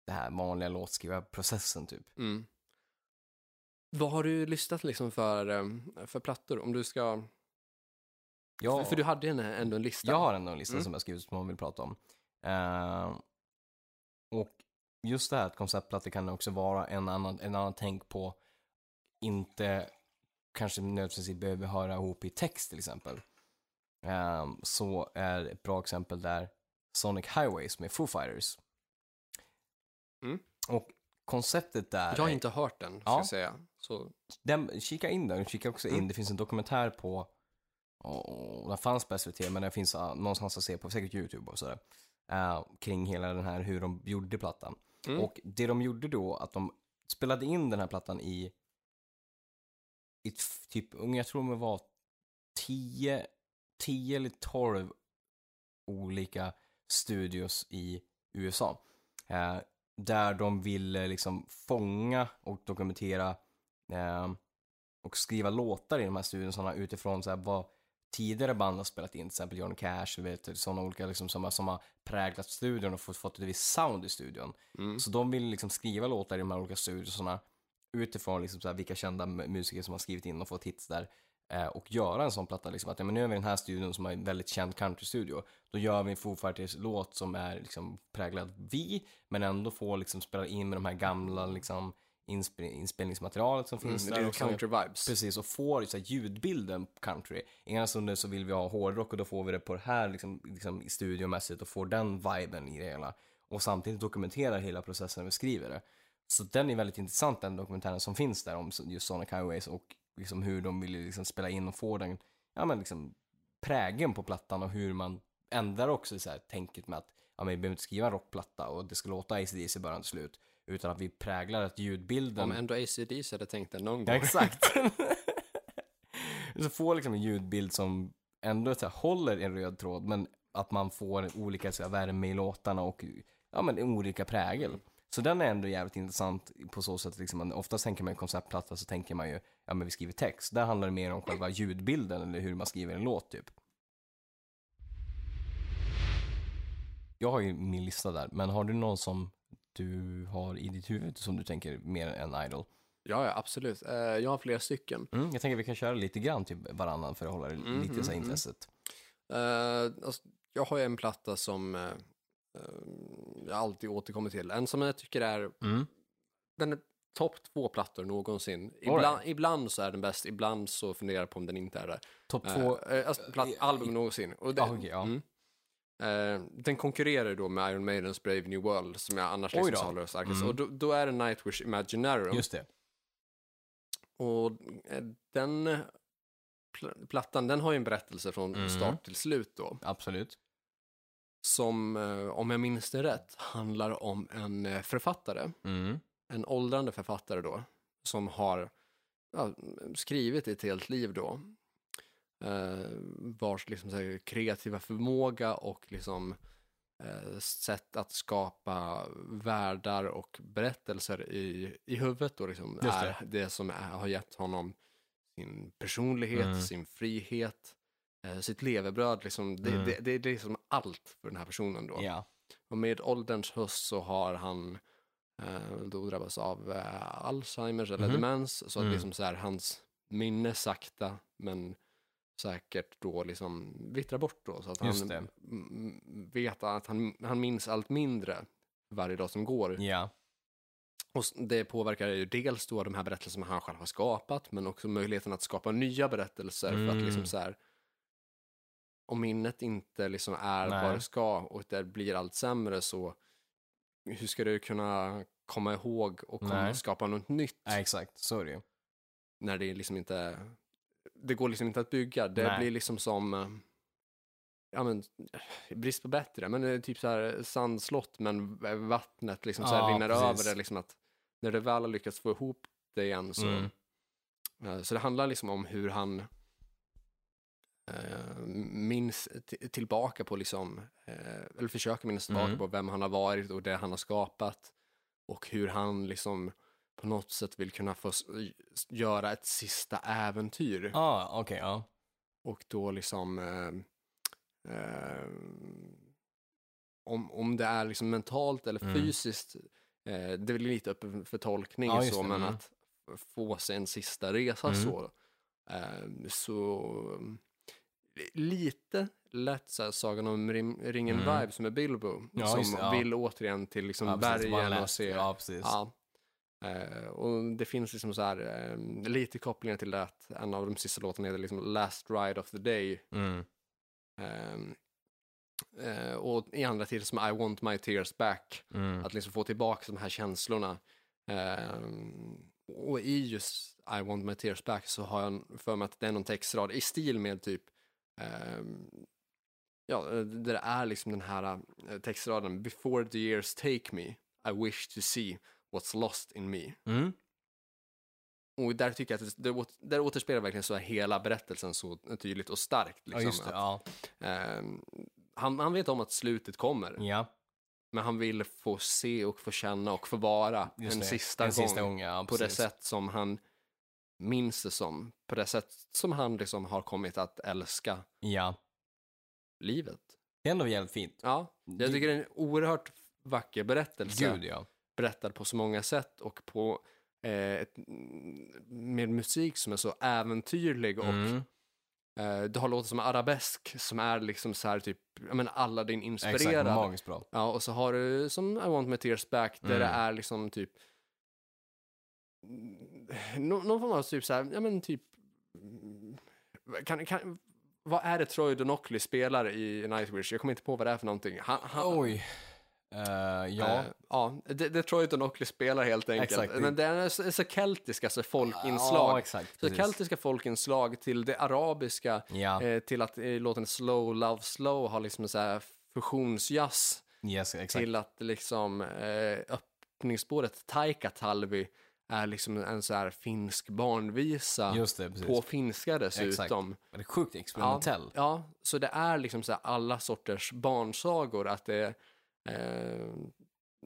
det här vanliga låtskrivarprocessen typ. Mm. Vad har du lyssnat liksom för, eh, för plattor? Om du ska... Jag, För, för du hade en- ändå en lista. jag har ändå en lista Mm. som jag skrivit som man vill prata om. Eh, och just det här att konceptplattor kan också vara en annan, en annan tänk på inte kanske nödvändigtvis behöver höra ihop i text till exempel. Ehm, så är ett bra exempel där Sonic Highways med Foo Fighters. Mm. Och konceptet där, Jag har inte hört den, ska Ja. jag säga. Så, den, kika in där, kika också in, Mm. det finns en dokumentär på, oh, den fanns på SVT men den finns uh, någonstans att se på, säkert YouTube och sådär. Eh, kring hela den här hur de gjorde plattan. mm. Och det de gjorde då, att de spelade in den här plattan i, i typ, jag tror det var 10, 10 eller 12 olika studios i USA. Eh, där de ville liksom fånga och dokumentera eh, och skriva låtar i de här studiosarna utifrån så här, vad tidigare band har spelat in, till exempel Johnny Cash, vet, sådana olika liksom, som, som har präglat studion och fått, fått ett visst sound i studion. mm. Så de vill liksom skriva låtar i de här olika studiosarna utifrån liksom så här vilka kända mu- musiker som har skrivit in och fått hits där. Eh, och göra en sån platta, liksom, att ja, men nu är vi i den här studion som är en väldigt känd countrystudio. Då gör vi en Foo Fighters låt som är liksom präglad vi, men ändå får liksom spela in med de här gamla liksom inspe- inspelningsmaterialet som finns Mm, där. det är och så- country vibes. Precis, och får så här, ljudbilden country. Ena stunden så vill vi ha hårdrock och då får vi det på det här liksom, liksom, studiomässigt och får den viben i det hela. Och samtidigt dokumenterar hela processen när vi skriver det. Så den är väldigt intressant den dokumentären som finns där om just Sonic Highways och liksom hur de vill liksom spela in och få den, ja men liksom prägen på plattan och hur man ändrar också så här tänket med att ja, men vi behöver inte skriva en rockplatta och det ska låta ACDC i början till slut. Utan att vi präglar att ljudbilden Om ändå ACDC hade tänkt det någon Ja, gång. exakt. så får liksom en ljudbild som ändå så här, håller en röd tråd, men att man får olika så här, värme i låtarna och ja, men olika prägel. Så den är ändå jävligt intressant på så sätt, liksom, oftast tänker man ju konceptplatta så tänker man ju, ja men vi skriver text. Där handlar det mer om själva ljudbilden eller hur man skriver en låt typ. Jag har ju min lista där, men har du någon som du har i ditt huvud som du tänker mer än Idol? Ja, ja, absolut. Eh, jag har flera stycken. Mm, jag tänker vi kan köra lite grann till varannan för att hålla det Mm, lite så här mm, intresset. Eh, alltså, jag har ju en platta som eh, jag alltid återkommer till. En som jag tycker är, Mm. den är topp två plattor någonsin. Ibland, ibland så är den bäst, ibland så funderar jag på om den inte är det. Topp två, eh, alltså, platt, album någonsin. Och det, okej, ja. Eh, den konkurrerar då med Iron Maidens Brave New World som jag annars liksom så håller starkast. Mm. Och då, då är det Nightwish Imaginarium. just det. Och eh, den pl- plattan, den har ju en berättelse från Mm. start till slut då. Absolut. Som, eh, om jag minns det rätt, handlar om en författare. Mm. En åldrande författare då. Som har ja, skrivit ett helt liv då. Eh, vars liksom, här, kreativa förmåga och liksom eh, sätt att skapa världar och berättelser i, i huvudet då liksom Just är det som är, har gett honom sin personlighet, Mm. sin frihet, eh, sitt levebröd. Liksom. Det, Mm. det, det, det är liksom allt för den här personen då. Ja. Och med ålderns höst så har han eh, då drabbats av eh, Alzheimers eller Mhm. demens. Så att Mm. liksom så här, hans minne sakta men säkert då liksom vittrar bort då. Så att han vet att han, han minns allt mindre varje dag som går. Ja. Och det påverkar ju dels då de här berättelserna han själv har skapat, men också möjligheten att skapa nya berättelser för att liksom Mm. så här, om minnet inte liksom är Nej. vad det ska och det blir allt sämre så hur ska du kunna komma ihåg och komma, Nej. skapa något nytt ja, exakt. Så är det ju. när det liksom inte, det går liksom inte att bygga. Det Nej. blir liksom som, eh, ja men, eh, brist på bättre, men är typ så här sandslott men vattnet liksom så här Ja, rinner precis. över det liksom att när det väl har lyckats få ihop det igen så, Mm. eh, så det handlar liksom om hur han eh, minns tillbaka på liksom, eh, eller försöker minnas tillbaka Mm. på vem han har varit och det han har skapat och hur han liksom på något sätt vill kunna få s- göra ett sista äventyr. Ja, ah, okej, ja. Och då liksom eh, eh, om, om det är liksom mentalt eller Mm. fysiskt, eh, det är lite öppen för tolkning just så, det, men mm. att få sig en sista resa Mm. så, eh, så mm, lite lätt så här, Sagan om rim, ringen Mm. som är Bilbo, Ja, som just ja. vill återigen till liksom ja bergen och se Ja, precis. Ja. Eh, och det finns liksom så här, eh, lite kopplingar till det att en av de sista låtarna heter liksom Last Ride of the Day. Mm. Ehm, eh, och i andra tider som I want my tears back. Mm. Att liksom få tillbaka de här känslorna. Ehm, och i just I want my tears back så har jag för mig att det är någon textrad i stil med typ ehm, Ja, där det är liksom den här textraden Before the years take me I wish to see what's lost in me. Mm. Och där tycker jag att det, där återspeglar verkligen så här hela berättelsen så tydligt och starkt. Ja, Liksom, just det. Ja. att, ehm, han, han vet om att slutet kommer, ja, men han vill få se och få känna och få vara en sista en gång sista gång. Ja, på det sätt som han minns det som. På det sätt som han liksom har kommit att älska Ja, livet. det är ändå jävligt fint. Ja, jag tycker det är en oerhört vacker berättelse. Gud, ja. Berättad på så många sätt och på eh, ett, med musik som är så äventyrlig och Mm. eh, du har låtar som arabesk som är liksom så här typ, jag menar Aladdin Exakt, inspirerad. magiskt bra. Ja, och så har du som I want my tears back där Mm. det är liksom typ mm, nå- någon form av typ så här, ja men typ mm, kan, kan, vad är det Troy Donockley spelar i Nightwish? Jag kommer inte på vad det är för någonting. Han, han, Oj. Eh, ja. Eh, ja, det, det Troy Donockley spelar helt enkelt. Exakt. Men det är så, så keltiska så Ja, folkinslag. exakt. så keltiska folkinslag till det arabiska, Ja, eh, till att eh, låten Slow Love Slow har liksom så fusionsjazz, yes, exakt. till att liksom eh, öppningsspåret Taika Talvi är liksom en så här finsk barnvisa det, på finska dessutom. Det är sjukt experimentell. Ja, så det är liksom så här alla sorters barnsagor, att det eh,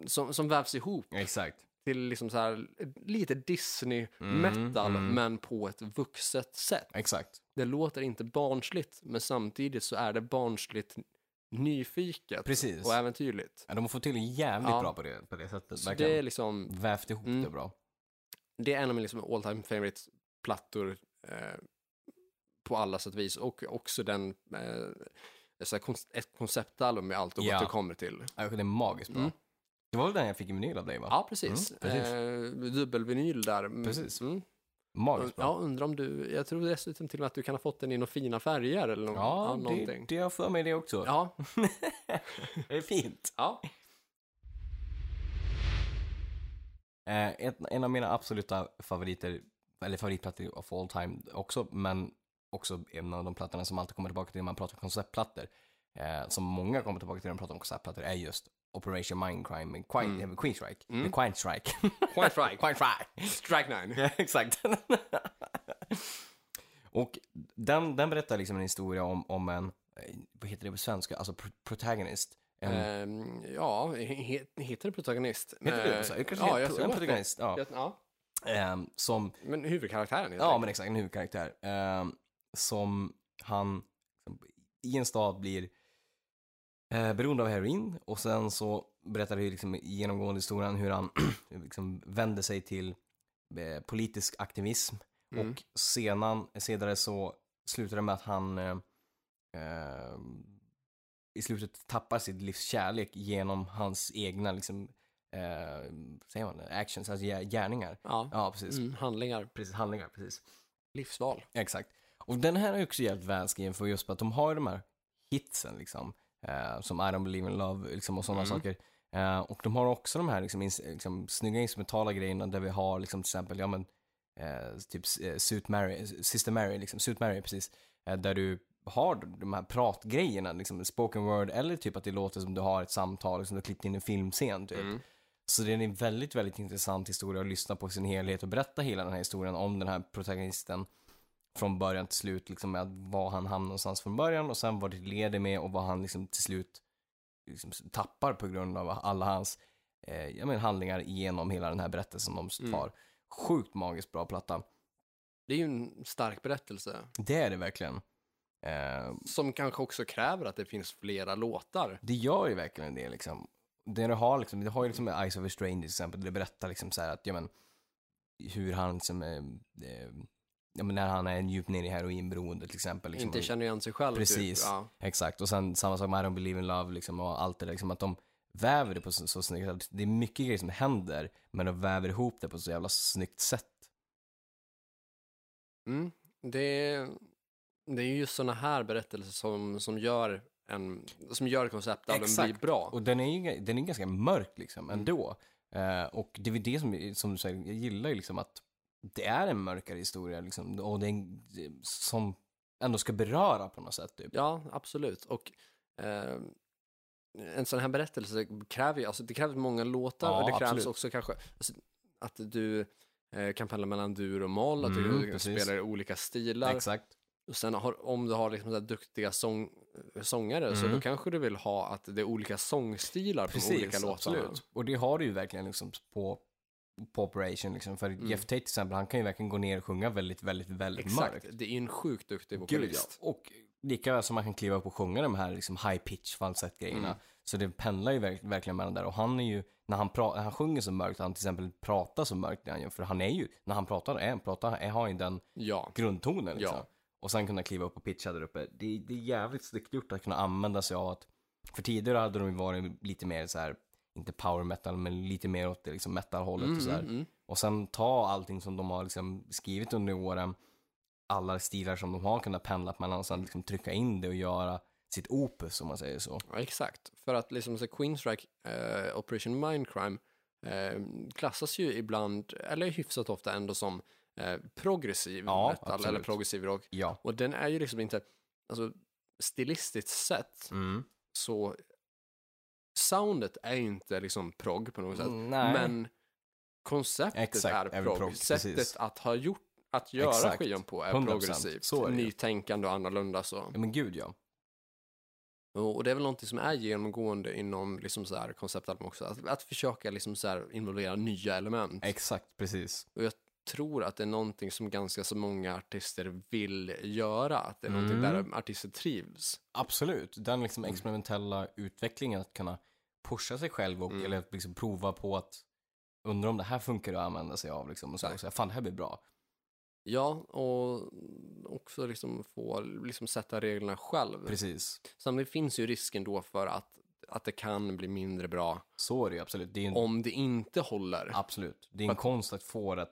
som, som vävs ihop Exakt. till liksom så här, lite Mm, Disney-metal, mm. men på ett vuxet sätt. Exakt. Det låter inte barnsligt, men samtidigt så är det barnsligt nyfiket Precis. och äventyrligt. Ja, de fått till det jävligt Ja. bra på det, på det sättet. Så Verkligen. det är liksom, Vävt ihop Mm. det bra. det är en av mina liksom all time favorite plattor eh, på alla sätt och vis. Och också den, eh, så här, ett konceptalbum med allt och Ja. kommer till. Ja, Det är magiskt bra. Mm. Det var väl den jag fick i vinyl av dig va? Ja, precis. Mm, precis. Eh, dubbelvinyl där. Mm, Precis. Mm. Magiskt bra. Ja, undrar om du, jag tror dessutom till och med att du kan ha fått den i några fina färger eller nå- Ja, ja, det, någonting. det har för mig det också. Ja, det är fint. ja. Eh, ett, en av mina absoluta favoriter, eller favoritplattor of all time också, men också en av de plattorna som alltid kommer tillbaka till när man pratar konceptplattor, eh, som många kommer tillbaka till när man pratar om konceptplattor, är just Operation Mindcrime med Queen, Mm. mm. Queen Strike. Mm. Queen Strike. Queen Strike. Queen Strike. Strike Nine. Ja, exakt. och den, den berättar liksom en historia om, om en, eh, vad heter det på svenska, alltså pr- protagonist. En, Ehm, ja, he, heter det protagonist? heter det Eh, så? Kanske ja, jag en att det- protagonist, ja. Ja. Ehm, som Men huvudkaraktären helt Ja, enkelt. men exakt, en huvudkaraktär. ehm, som han liksom, i en stad blir eh, beroende av heroin och sen så berättar det liksom genomgående historien hur han liksom vänder sig till eh, politisk aktivism Mm. och sedan, senare så slutar det med att han eh, eh, i slutet tappar sitt livs kärlek genom hans egna liksom, eh, säger man actions, alltså gär- gärningar. Ja, Ja, precis. mm, handlingar, Precis, handlingar, precis. livsval. Exakt. Och den här är också jävligt välskriven för just att de har ju de här hitsen liksom. Eh, som I don't believe in love liksom, och sådana Mm. saker. Eh, och de har också de här liksom, ins- liksom, snygga instrumentala grejerna där vi har liksom till exempel, ja men, eh, typ eh, Suit Mary, Sister Mary, liksom, Suit Mary precis. Eh, där du har de här pratgrejerna, liksom spoken word, eller typ att det låter som du har ett samtal, liksom du har klippt in en filmscen typ. Mm. Så det är en väldigt, väldigt intressant historia att lyssna på sin helhet och berätta hela den här historien om den här protagonisten från början till slut, liksom med var han hamnar någonstans från början och sen vad det leder med och vad han liksom till slut liksom tappar på grund av alla hans eh, jag menar, handlingar genom hela den här berättelsen de Mm. tar. Sjukt magiskt bra platta. Det är ju en stark berättelse. Det är det verkligen. Eh, Som kanske också kräver att det finns flera låtar. det gör ju verkligen det liksom. Det du har liksom, det har ju liksom Eyes of a Stranger till exempel, det berättar liksom så här att, ja men, hur han liksom, eh, eh, ja men när han är djupt nere i heroinberoende till exempel. Liksom, Inte känner igen sig själv. Precis. Typ. Ja. Exakt, och sen samma sak med I don't believe in love liksom och allt det där, liksom att de väver det på så, så snyggt. Det är mycket grejer som händer, men de väver ihop det på så jävla snyggt sätt. Mm. Det, det är ju sådana här berättelser som, som gör en, som gör konceptalbum blir Exakt. bra. Och den är ju den är ganska mörk liksom Mm. ändå. Eh, och det är det som, som du säger, jag gillar ju liksom att det är en mörkare historia liksom, och det är en, som ändå ska beröra på något sätt typ. Ja, absolut. Och eh, en sån här berättelse kräver ju, alltså det kräver många låtar Ja, och det krävs absolut. också kanske alltså, att du eh, kan pendla mellan dur och moll, att Mm, du precis. spelar i olika stilar. Exakt. Och sen har, om du har liksom så duktiga sång, sångare så Mm. då kanske du vill ha att det är olika sångstilar på olika låtarna. absolut. Och det har du ju verkligen liksom på, på Operation liksom. För Mm. Jeff Tate till exempel, han kan ju verkligen gå ner och sjunga väldigt, väldigt, väldigt Exakt, mörkt. det är ju en sjukt duktig Gud, ja. vokalist. Och lika väl som man kan kliva upp och sjunga de här liksom high pitch falsett grejerna. Mm. Så det pendlar ju verk, verkligen mellan där. Och han är ju, när han, när han sjunger så mörkt, han till exempel pratar så mörkt, det han gör, för han är ju, när han pratar, är, pratar är, har ju den Ja, grundtonen liksom. Ja. Och sen kunna kliva upp och pitcha där uppe. Det, det är jävligt snyggt gjort att kunna använda sig av att, för tidigare hade de ju varit lite mer så här, inte power metal, men lite mer åt det liksom metal-hållet och så här. mm, mm. Och sen ta allting som de har liksom skrivit under åren, alla stilar som de har kunnat pendla mellan och sen liksom trycka in det och göra sitt opus om man säger så. Ja, exakt. För att liksom så Queenstrike, eh, Operation Mindcrime, eh, klassas ju ibland, eller hyfsat ofta ändå som eh, progressiv Ja, metal absolut. eller progressiv rock. Ja. Och den är ju liksom inte, alltså stilistiskt sett Mm. så soundet är ju inte liksom prog på något sätt. Mm. Men konceptet Exakt, är prog. prog, Sättet precis. att ha gjort, att göra Exakt, skivan på är 100%, progressivt. så är det. Nytänkande och annorlunda så. ja, men gud ja. Och det är väl någonting som är genomgående inom liksom så här konceptalbum också. Att, att försöka liksom så här involvera nya element. Exakt, precis. Och jag tror att det är någonting som ganska så många artister vill göra. Att det är någonting Mm. där artister trivs. Absolut. Den liksom Mm. experimentella utvecklingen att kunna pusha sig själv och Mm. eller liksom prova på att undrar om det här funkar att använda sig av liksom. Och så, och säga, fan det här blir bra. Ja, och också liksom få liksom sätta reglerna själv. Precis. Samtidigt finns ju risken då för att, att det kan bli mindre bra Så är det ju absolut. Det är en, om det inte håller. absolut. Det är en konst att få det,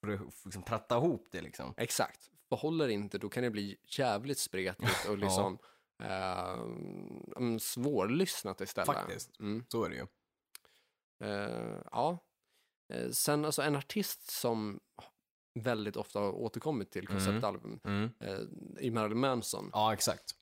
för att liksom tratta ihop det liksom. Exakt. För håller inte, då kan det bli jävligt spretigt och liksom eh, svårlyssnat istället. Faktiskt. Mm. Så är det ju. Eh, ja. Eh, sen alltså en artist som väldigt ofta har återkommit till konceptalbum Mm. eh, är Marilyn Manson. Ja, exakt.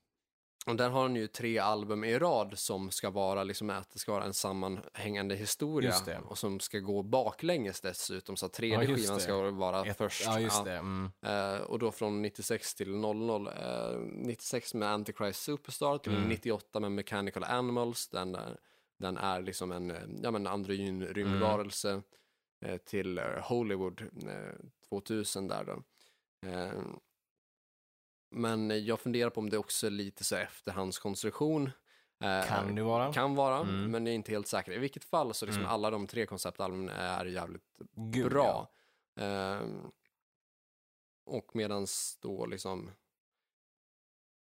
Och där har han ju tre album i rad som ska vara liksom att det ska vara en sammanhängande historia och som ska gå baklänges dessutom så att tredje Ja, skivan ska vara Ett, först. Ja. Mm. Eh, och då från 96 till 00. Eh, 96 med Antichrist Superstar till Mm. 98 med Mechanical Animals. Den, är- den är liksom en eh, ja, men androgyn rymdvarelse. Eh, till eh, Hollywood eh, 2000 där då. Men jag funderar på om det också är lite så efterhandskonstruktion. Eh, Kan det vara? kan vara, Mm. men jag är inte helt säker. I vilket fall så liksom Mm. alla de tre konceptalbumen är jävligt Gud, bra. Ehm, och medans då liksom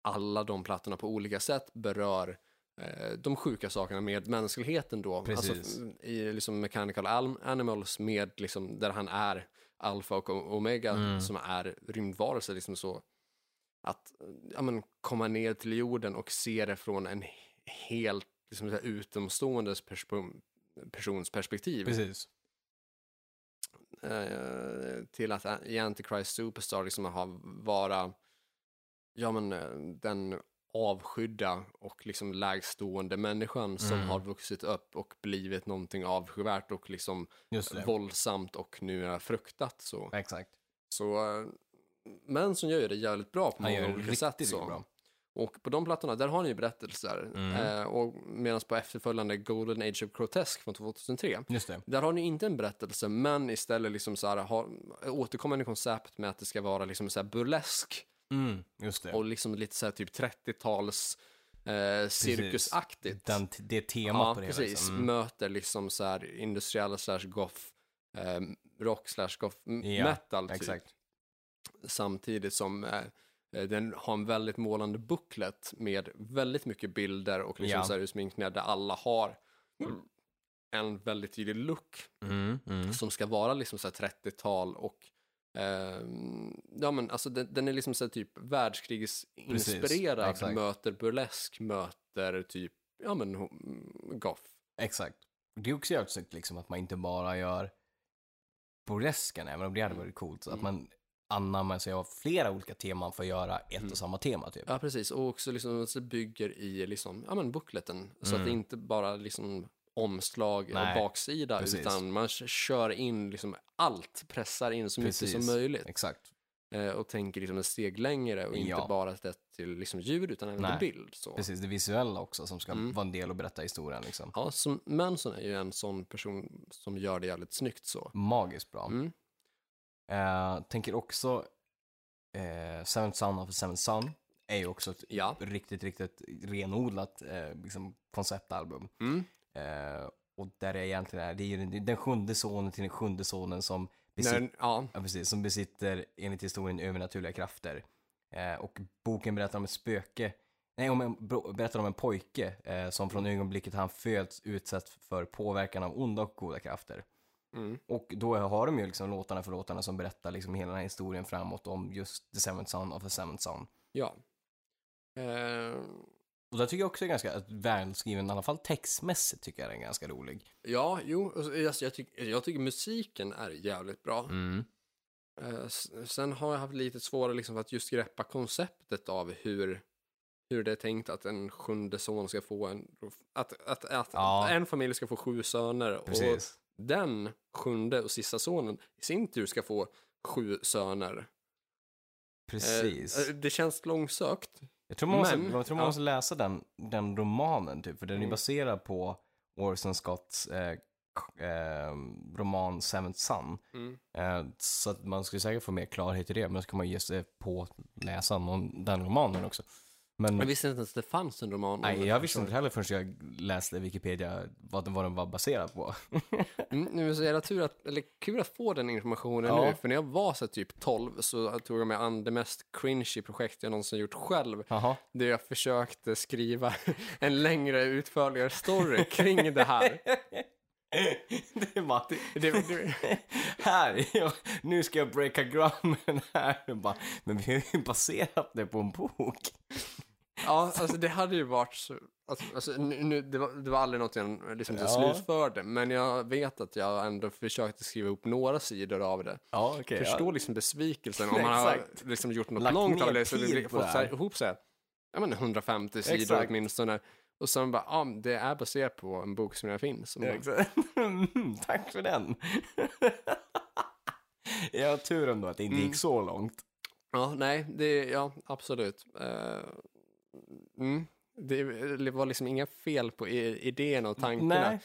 alla de plattorna på olika sätt berör eh, de sjuka sakerna med mänskligheten då. Precis. Alltså, I liksom Mechanical Al- Animals med liksom där han är alfa och omega Mm. som är rymdvarelser liksom så att ja, men, komma ner till jorden och se det från en helt liksom, här, utomståendes pers- persons perspektiv Precis. eh, till att i Antichrist Superstar liksom ha vara ja, men, eh, den avskydda och liksom lägstående människan som Mm. har vuxit upp och blivit någonting avskyvärt och liksom våldsamt och nu är fruktat. Så, Exakt. så eh, Manson gör ju det jävligt bra på Han många gör olika sätt. Så. bra. Och på de plattorna, där har ni ju berättelser. Mm. Eh, och medan på efterföljande Golden Age of Grotesque från 2003, Just det. där har ni inte en berättelse, men istället liksom så här, har, återkommande koncept med att det ska vara liksom så här burlesk Mm, och liksom lite så här typ 30-tals eh, cirkusaktigt. Den, det temat ja, på det precis. Liksom. Mm. Möter liksom så här industriell slash goth, eh, rock slash goth Ja, metal typ. Exakt. Samtidigt som eh, eh, den har en väldigt målande booklet med väldigt mycket bilder och liksom Ja. så här utsminkningar där alla har en väldigt tydlig look Mm, mm. som ska vara liksom så här 30-tal och ehm, ja men alltså den, den är liksom så typ världskriginspirerad, exakt. möter burlesk, möter typ, ja men ho- goth. Exakt. Det är också jävligt snyggt liksom att man inte bara gör burlesken, även om det hade varit coolt. Så Att Mm. man anammar sig av flera olika teman för att göra ett Mm. och samma tema typ. Ja precis, och också liksom så bygger i liksom, ja men bookleten. Så att det Mm. inte bara liksom omslag Nej, och baksida precis. utan man kör in liksom allt, pressar in så mycket Precis. som möjligt. Exakt. Eh, och tänker liksom ett steg längre och inte Ja. bara sett till liksom ljud utan även till bild. Så. Precis, det visuella också som ska Mm. vara en del och berätta historien liksom. Ja, som Manson är ju en sån person som gör det jävligt snyggt så. Magiskt bra. Mm. Eh, tänker också eh, Seventh Son of a Seventh Son är ju också ett Ja. riktigt, riktigt renodlat eh, liksom, konceptalbum. Mm. Eh, och där det egentligen är, det är ju den, sjunde sonen till den sjunde sonen som, besit, När, ja, ja, precis, som besitter enligt historien övernaturliga krafter. Eh, och boken berättar om ett spöke, nej, om en, berättar om en pojke eh, som från ögonblicket han föds utsätts för påverkan av onda och goda krafter. Mm. Och då har de ju liksom låtarna för låtarna som berättar liksom hela den här historien framåt om just The Seventh Son of the Seventh Son. ja. Eh, Och det tycker jag också är ganska välskriven, i alla fall textmässigt tycker jag den är ganska rolig. ja, jo, jag, jag, tycker, jag tycker musiken är jävligt bra. Mm. S- sen har jag haft lite svårare liksom för att just greppa konceptet av hur, hur det är tänkt att en sjunde son ska få en, att, att, att Ja. en familj ska få sju söner och Precis. Den sjunde och sista sonen i sin tur ska få sju söner. Eh, Precis. eh, det känns långsökt. Jag tror man måste, men, jag tror man ja. måste läsa den, den romanen typ, för den är Mm. baserad på Orson Scotts eh, eh, roman Seventh Son. Mm. Eh, så att man skulle säkert få mer klarhet i det, men så kan man ge sig på att läsa någon, den romanen också. Men Jag visste inte ens att det fanns en roman. om nej, jag visste inte heller förrän jag läste Wikipedia vad, den- vad den var baserad på. Mm, nu är det så jävla tur att, eller kul att få den informationen Ja. nu, för när jag var så typ 12 så tog jag mig an det mest cringy projekt jag någonsin gjort själv. Jaha. Där jag försökte skriva en längre utförligare story kring det här. det är bara, Det, det, här, ja, nu ska jag breaka grammen här. Bara, men vi har ju baserat det på en bok. Ja, alltså det hade ju varit så, alltså, alltså, nu, nu, det, var, det var aldrig något jag liksom Ja. slutförde, men jag vet att jag ändå försökte skriva upp några sidor av det. Ja, okej. Förstå liksom besvikelsen om man har liksom gjort något Lagt långt av det, så det fått så här, här. ihop sig, ja men 150 sidor Exakt. åtminstone. Och sen bara, ja, det är baserat på en bok som jag finns. Ja. Mm, Tack för den. jag har tur ändå att det inte Mm. gick så långt. Ja, nej, det, ja, absolut. Eh, mm, det, var liksom inga fel på idén och tankarna. Nej.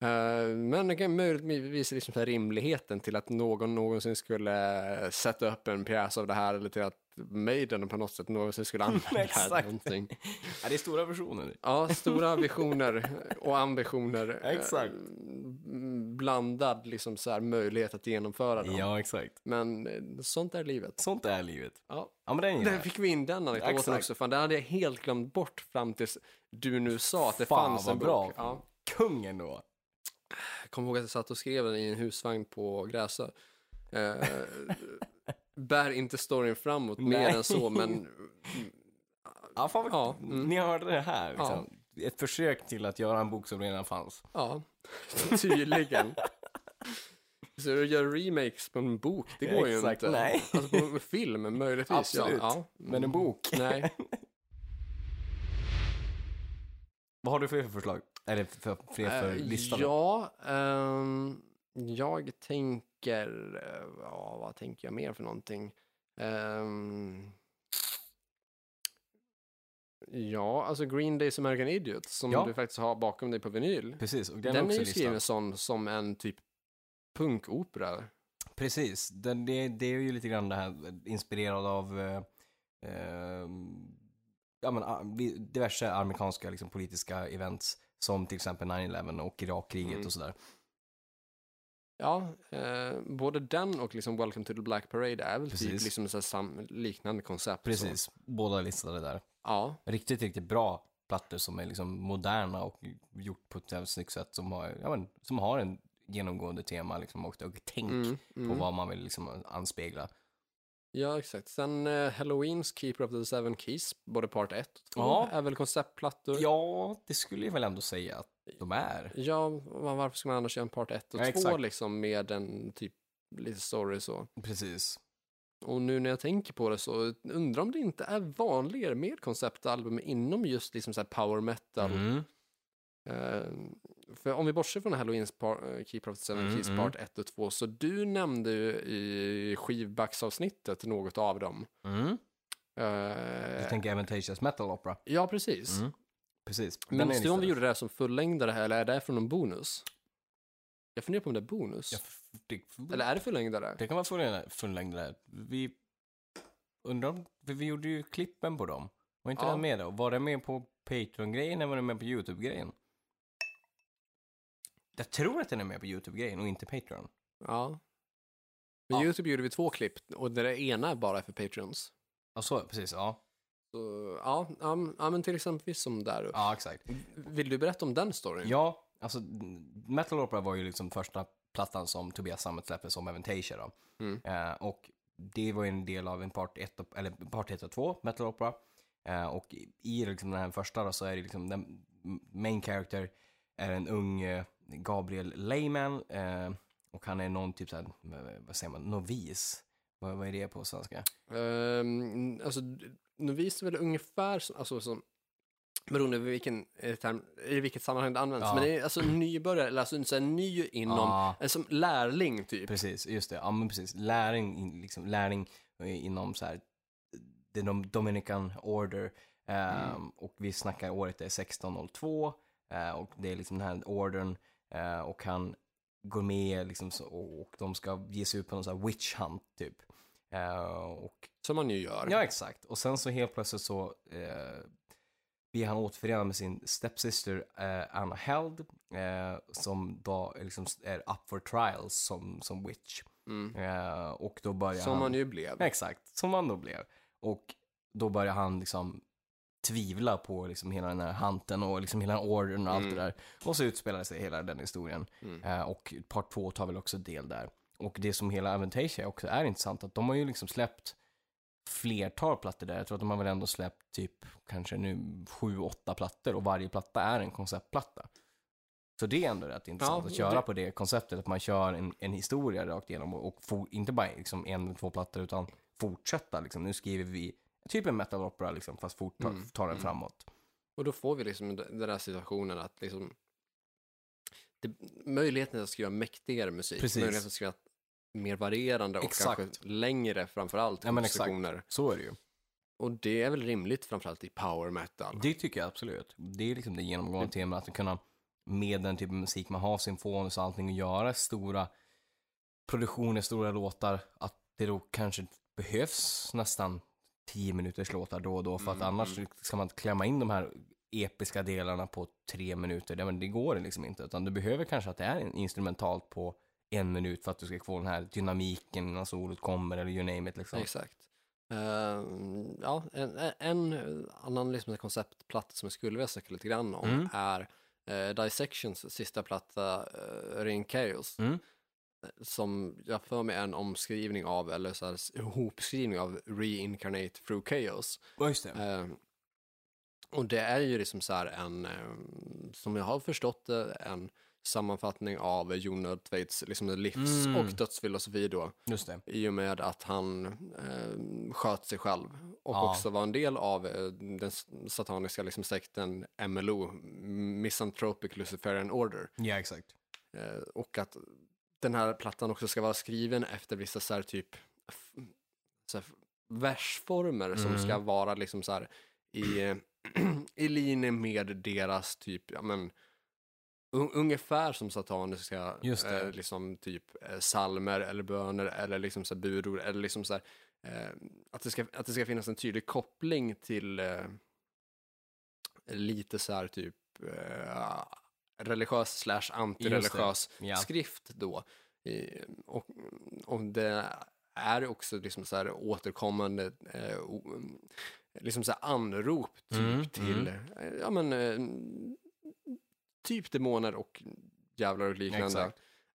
Eh, men möjligtvis liksom rimligheten till att någon någonsin skulle sätta upp en pjäs av det här eller till att Maiden på något sätt någonsin skulle använda det här. till Exakt. Någonting. Ja, det är stora versioner. Ja, stora visioner och ambitioner. eh, Exakt. Blandad liksom så här möjlighet att genomföra dem. Ja, exakt. Men eh, sånt är livet. Sånt är livet. Ja. Ja, men den jag. fick vi in den anekdoten Exakt. också. Fan, det hade jag helt glömt bort fram tills du nu sa att det Fan, fanns vad en bra. bok. Ja. Kungen då. Jag kommer ihåg att jag satt och skrev den i en husvagn på Gräsö. Eh, bär inte storyn framåt mer Nej. än så, men Ja, fan. Ja, mm. Ni hörde det här liksom. Ett försök till att göra en bok som redan fanns. ja, tydligen. Så du gör remakes på en bok, det går ju Exakt, inte. nej. Alltså på film, möjligtvis. Absolut. Ja, ja. Men en bok. Nej. Vad har du för förslag? Eller för, fler för Eh, listan? Ja, ehm, jag tänker, eh, ja, vad tänker jag mer för någonting? Ehm, ja, alltså Green Days American Idiot som Ja. du faktiskt har bakom dig på vinyl. Precis, och den, Den, är ju skriven sån, som en typ punkopera. Precis, den, det, det är ju lite grann det här inspirerad av eh, eh, ja, men, ah, diverse amerikanska liksom, politiska events som till exempel 9-11 och Irakkriget Mm. och sådär. Ja, eh, både den och liksom Welcome to the Black Parade är väl typ Precis. liksom så sam, liknande koncept. Så. Precis, båda listade där. Ja, Riktigt, riktigt bra plattor som är liksom moderna och gjort på ett jävligt snyggt sätt som har, ja, men, som har en genomgående tema liksom, och, och tänk mm, på mm. vad man vill liksom, anspegla. Ja, exakt. Sen eh, Halloweens Keeper of the Seven Keys, både part 1 och 2, Ja. är väl konceptplattor. Ja, det skulle jag väl ändå säga att de är. Ja, va- varför ska man annars göra en part 1 och Ja, 2 exakt. liksom med en typ lite story så. Precis. Och nu när jag tänker på det så undrar om det inte är vanligare med konceptalbum inom just liksom så power metal. Mm. Eh, för om vi bortser från Halloweens par, eh, Keeper of the Seven Mm, Keys mm. part 1 och 2 så du nämnde ju i skivbacksavsnittet något av dem. Mm. Eh, Du tänker Aventacious Metal Opera? Ja, precis. Mm. Precis. Den Minns du om vi gjorde det här som fullängdare här, eller är det från någon bonus? Jag funderar på om det är bonus. Ja, det, Eller är det fullängdare? det kan vara fullängd- fullängdare. Vi undrar om, för vi gjorde ju klippen på dem. Var inte Ja. den med då? Var den med på Patreon-grejen eller var den med på YouTube-grejen? Jag tror att den är med på YouTube-grejen och inte Patreon. Ja. Men Ja. YouTube gjorde vi två klipp och det ena är bara för Patreons. Ja, så, precis. Ja, Så, ja, ja, men- till exempel som där. ja exakt. Vill du berätta om den storyn? Ja, alltså Metal Opera var ju liksom första plattan som Tobias Sammet släppte som Aventasia då. Mm. Eh, och det var ju en del av en part 1 och, eller part 1 och 2, Metal Opera. Eh, och i- i liksom den här första då så är det liksom den main character är en ung eh, Gabriel Lehman eh, och han är någon typ såhär, vad säger man, novis. Vad, vad är det på svenska? Um, alltså, novis är väl ungefär som, alltså, som beroende på vilken eh, term, i vilket sammanhang det används. Ja. Men det är alltså nybörjare, eller alltså en sån här ny inom, Ja. eh, som lärling typ. Precis, just det. Ja, men precis. Läring, in- liksom, läring eh, inom så här, the Dom- Dominican Order. ehm, Mm. Och vi snackar året är 1602. eh, och det är liksom den här ordern. Eh, och han går med liksom, så, och, de ska ge sig ut på någon sån här witch hunt typ. Eh, och, Som man ju gör. ja, exakt. Och sen så helt plötsligt så eh, blir han återförenad med sin stepsister eh, Anna Held, eh, som då är liksom är up for trials som, som witch. Mm. Eh, och då börjar Som han... man ju blev. Exakt, som han då blev. Och då börjar han liksom tvivla på liksom hela den här hanten och liksom hela orden och allt Mm. det där. Och så utspelar sig hela den historien. Mm. Eh, och part två tar väl också del där. Och det som hela Avantasia också är intressant, att de har ju liksom släppt flertal plattor där. Jag tror att de har väl ändå släppt typ kanske nu sju, åtta plattor och varje platta är en konceptplatta. Så det är ändå rätt intressant Ja, att köra det- på det konceptet, att man kör en, en historia rakt igenom och, och for, inte bara liksom en eller två plattor utan fortsätta liksom. Nu skriver vi typ en metal opera liksom, fast fort, ta, Mm, tar den mm. framåt. Och då får vi liksom den där situationen att liksom det, möjligheten att skriva mäktigare musik, Precis. möjligheten att skriva mer varierande och Exakt. kanske längre framförallt Ja, kompositioner. Så är det ju. Och det är väl rimligt framförallt i power metal. Det tycker jag absolut. Det är liksom det genomgående Mm. temat, att kunna med den typen av musik man har, symfonisk och allting, och göra stora produktioner, stora låtar, att det då kanske behövs nästan 10 minuters låtar då och då, för att Mm, annars mm. ska man klämma in de här episka delarna på tre minuter, det, men det går liksom inte, utan du behöver kanske att det är en instrumentalt på en minut för att du ska få den här dynamiken innan solot kommer, eller you name it liksom. Exakt. Eh, ja, en, en annan liksom konceptplatta som jag skulle vilja snacka lite grann om Mm. är uh, Dissections sista platta, uh, Ring Chaos. Mm. Som jag för mig är en omskrivning av, eller så här, ihopskrivning av Reincarnate Through Chaos. Ja, just det. Eh, och det är ju liksom så här en, eh, som jag har förstått det, en sammanfattning av Jon Tveits liksom livs Mm. och dödsfilosofi då. Just det. I och med att han eh, sköt sig själv och Ja. också var en del av eh, den sataniska liksom, sekten MLO, Misanthropic Luciferian Order. Ja, exakt. Eh, och att den här plattan också ska vara skriven efter vissa så här typ så här, versformer som Mm. ska vara liksom så här i, i linje med deras typ, ja men un- ungefär som sataniska eh, liksom typ eh, salmer eller böner eller liksom så här budord eller liksom så här eh, att, det ska, att det ska finnas en tydlig koppling till eh, lite så här typ eh, religiös slash antireligiös Ja. skrift då. Och, och det är också liksom så här återkommande eh, liksom så här anrop typ Mm, till, eh, ja men, eh, typ demoner och djävlar och liknande.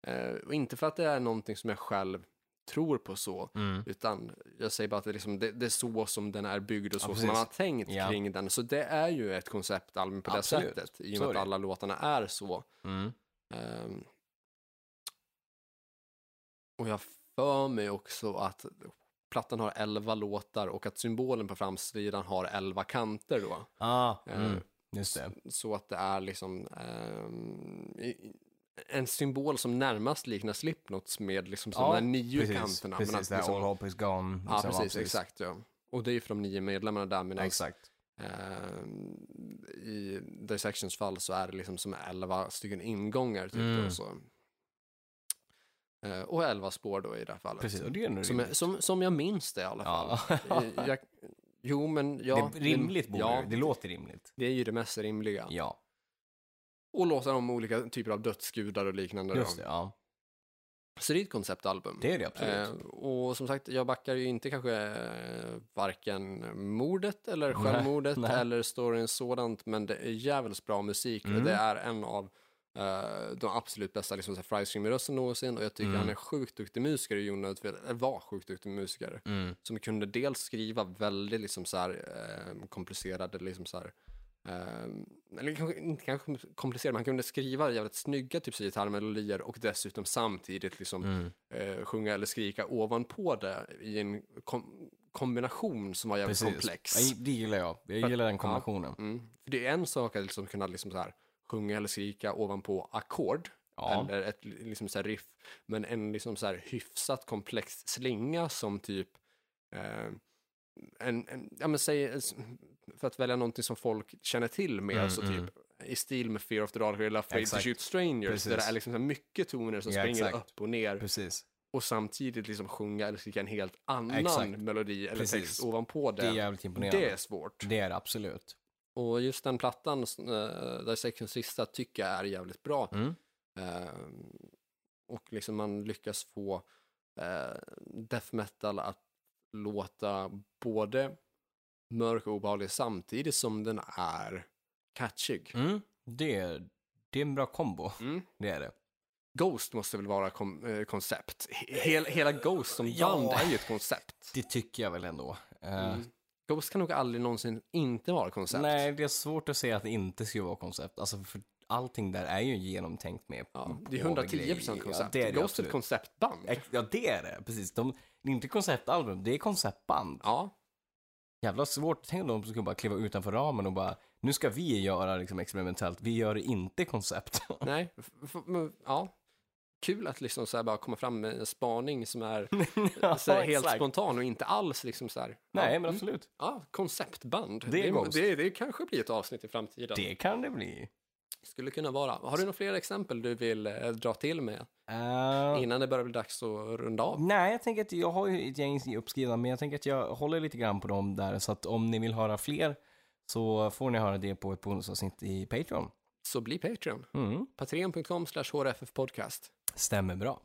Eh, och inte för att det är någonting som jag själv tror på så, Mm. utan jag säger bara att det, liksom, det, det är så som den är byggd och så Ja, som man har tänkt Ja. kring den. Så det är ju ett konceptalbum på Absolut. det sättet, i och Så med är att alla låtarna är så. Mm. Ehm, och jag för mig också att plattan har 11 låtar och att symbolen på framsidan har 11 kanter då. Ah, mm. Just det. Så att det är liksom ehm, i- en symbol som närmast liknar Slipknots med liksom som de här nio precis, kanterna. Precis, men att det liksom, All Hope is Gone. Ja, liksom, precis, exakt. Ja. Och det är ju för de nio medlemmarna där, medan Exakt. ehm, i Dissections fall så är det liksom som 11 stycken ingångar. Typ, Mm. då, så. Eh, och 11 spår då i det här fallet. Precis, och det är nog Som, jag, som, som jag minns det i alla fall. Ja. Eh, jag, jo, men ja. det är rimligt borde ja, det. Det låter rimligt. det är ju det mest rimliga. Ja, Och låtar om olika typer av dödsgudar och liknande. just det. Ja. Så det är ett konceptalbum. Det är det absolut. Eh, och som sagt, jag backar ju inte kanske eh, varken mordet eller Nej, självmordet nej. eller storyn sådant, men det är jävligt bra musik Mm. och det är en av eh, de absolut bästa liksom, Fryscream-rösten någonsin och jag tycker Mm. han är sjukt duktig musiker, Jon Nödtved, eller var sjukt duktig musiker, Mm. som kunde dels skriva väldigt liksom, så här, eh, komplicerade liksom, så här, eh, eller kanske, inte kanske komplicerade, men han kunde skriva jävligt snygga typ, gitarrmelodier och dessutom samtidigt liksom, Mm. eh, sjunga eller skrika ovanpå det i en kom kombination som var jävligt Precis. komplex. Ja, det gillar jag. Jag gillar den kombinationen. Mm. För det är en sak att liksom kunna liksom så här, sjunga eller skrika ovanpå ackord Ja. eller ett liksom så riff, men en liksom så hyfsat komplex slinga som typ eh, en, en, ja men säg, för att välja någonting som folk känner till mer, Mm, så mm. typ i stil med Fear of the Dark eller Afraid to Shoot Strangers, där det är liksom mycket toner som Ja, springer exakt. upp och ner Precis. och samtidigt liksom sjunga eller skrika en helt annan Exakt. melodi eller Precis. text ovanpå det. Det är jävligt imponerande. det är svårt. Det är det absolut. Och just den plattan, uh, Dissections sista, tycker jag är jävligt bra. Mm. Ehm, och liksom man lyckas få eh, death metal att låta både mörk och obehaglig samtidigt som den är catchig. Mm. Det, är, det är en bra kombo. Mm. Det är det. Ghost måste väl vara kom, eh, koncept? He- hela Ghost som Ja. band är ju ett koncept. Det tycker jag väl ändå. Eh, Mm. Ghost kan nog aldrig någonsin inte vara koncept. Nej, det är svårt att säga att det inte skulle vara koncept. Alltså, för allting där är ju genomtänkt med. Ja, det är på 110% grejer. koncept. Ja, det är det Ghost är ett konceptband. Ja, det är det. Precis. De, det är inte konceptalbum, det är konceptband. Ja, Jävla svårt. Tänk om de skulle bara kliva utanför ramen och bara, nu ska vi göra liksom experimentellt, vi gör inte koncept. nej. Ja. Kul att liksom så bara komma fram med en spaning som är ja, så helt exakt. spontan och inte alls liksom så här. Nej, ja, men mm, absolut. Ja, konceptband. Det är Ghost. det, det kanske blir ett avsnitt i framtiden. Det kan det bli. Skulle kunna vara. Har du några fler exempel du vill eh, dra till med Eh, innan det börjar bli dags att runda av? Nej, jag tänker att jag har ju ett gäng uppskrivna, men jag tänker att jag håller lite grann på dem där, så att om ni vill höra fler så får ni höra det på ett bonusavsnitt i Patreon. Så bli Patreon. Mm. Patreon.com slash hrffpodcast. Stämmer bra.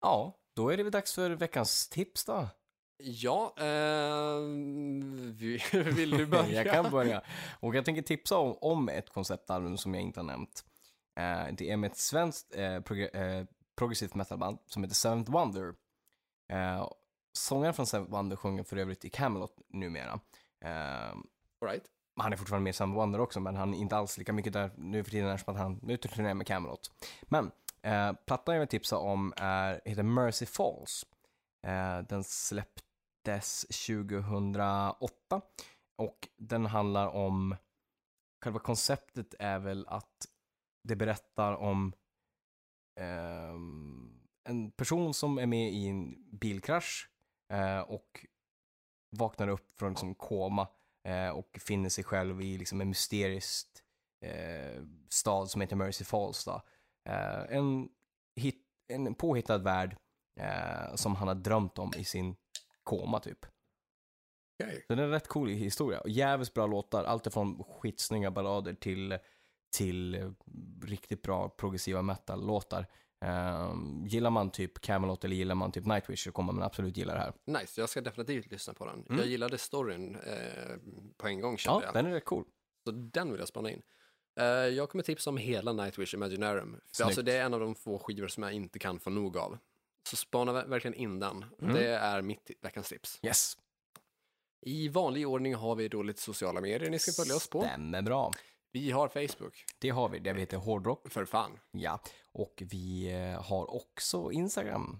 Ja, då är det väl dags för veckans tips då. Ja, eh, vi- vill du börja? jag kan börja. Och jag tänker tipsa om, om ett konceptalbum som jag inte har nämnt. Eh, det är med ett svenskt eh, progr- eh, progressivt metalband som heter Seventh Wonder. Eh, sångaren från Seventh Wonder sjunger för övrigt i Camelot numera. Eh, All right. han är fortfarande med i Seventh Wonder också, men han är inte alls lika mycket där nu för tiden eftersom han nu turnerar med Camelot. Men eh, plattan jag vill tipsa om är, heter Mercy Falls. Eh, den släpptes 2008 och den handlar om, själva konceptet är väl att det berättar om eh, en person som är med i en bilkrasch eh, och vaknar upp från liksom koma eh, och finner sig själv i liksom en mysterisk eh, stad som heter Mercy Falls. Då. Eh, en, hit, en påhittad värld eh, som han har drömt om i sin koma typ. Okej. Så det är en rätt cool historia. Jävligt bra låtar. Allt ifrån skitsnygga ballader till, till eh, riktigt bra progressiva metal-låtar. Um, gillar man typ Camelot eller gillar man typ Nightwish så kommer man absolut gilla det här. Nice, jag ska definitivt lyssna på den. Mm. Jag gillade storyn eh, på en gång kände Ja, jag. den är rätt cool. Så den vill jag spana in. Eh, jag kommer tipsa om hela Nightwish Imaginarium. För Snyggt. alltså det är en av de få skivor som jag inte kan få nog av. Så spana ver- verkligen in den. Mm. Det är mitt veckans tips. Yes. I vanlig ordning har vi då lite sociala medier ni ska följa oss på. Stämmer bra. Vi har Facebook, Det har vi. Det vi heter Hårdrock. för fan. Ja. Och vi eh, har också Instagram.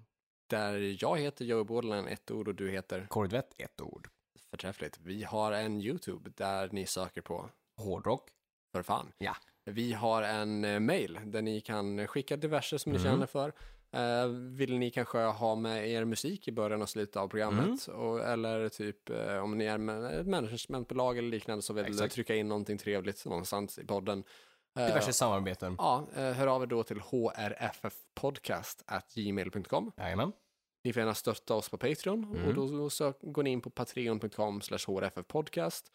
Där jag heter Joey Borderline, ett ord, och du heter Korvett, ett ord. förträffligt. Vi har en YouTube där ni söker på Hårdrock. för fan. Ja. Vi har en eh, mail där ni kan skicka diverse som ni Mm. känner för. Eh, vill ni kanske ha med er musik i början och slutet av programmet? Mm. Och, eller typ eh, om ni är med- ett managementbolag eller liknande så vill Exakt. trycka in någonting trevligt någonstans i podden. Eh, Diverse samarbeten. Ja, eh, hör av er då till hrffpodcast.gmail.com. Jajamän. Ni får gärna stötta oss på Patreon Mm. och då, då sök, går ni in på patreon.com hrffpodcast.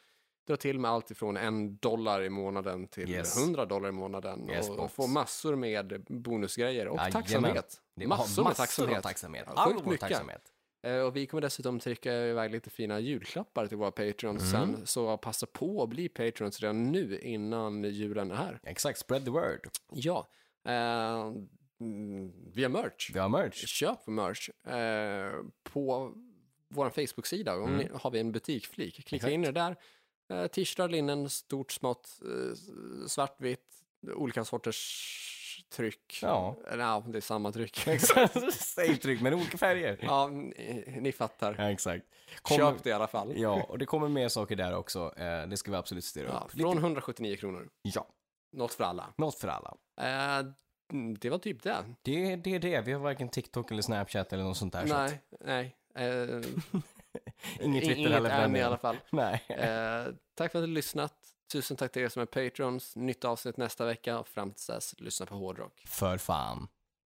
Dra till med allt ifrån en dollar i månaden till Yes. 100 dollar i månaden Yes, och, och få massor med bonusgrejer och Jajamän. tacksamhet. Det Massor med tacksamhet. av tacksamhet. All vår mycket. tacksamhet. Eh, Och vi kommer dessutom trycka iväg lite fina julklappar till våra Patreons Mm. sen, så passa på att bli Patreons redan nu innan julen är här. Exakt, spread the word. Ja, eh, mm, vi har merch. Vi har merch. Köp merch eh, på vår Facebook-sida. Mm. har vi en butikflik. Klicka Exakt. in er där. Eh, T-shirtar, linnen, stort, smått, eh, svartvitt, olika sorters tryck. Ja. Eller ja, det är samma tryck. Exakt, save-tryck men olika färger. ja, ni, ni fattar. Ja, exakt. Köp det i alla fall. Ja, och det kommer mer saker där också. Eh, det ska vi absolut styra Ja, upp. från 179 kronor. Ja, Något för alla. något för alla. Eh, mm, det var typ det. Det är det, det. Vi har varken TikTok eller Snapchat eller något sånt där. Så att, Nej, nej. Eh, inget Twitter inget heller än i alla fall. Nej. Eh, tack för att du har lyssnat. Tusen tack till er som är patrons. Nytt avsnitt nästa vecka. Fram tills dess, lyssna på hårdrock. För fan.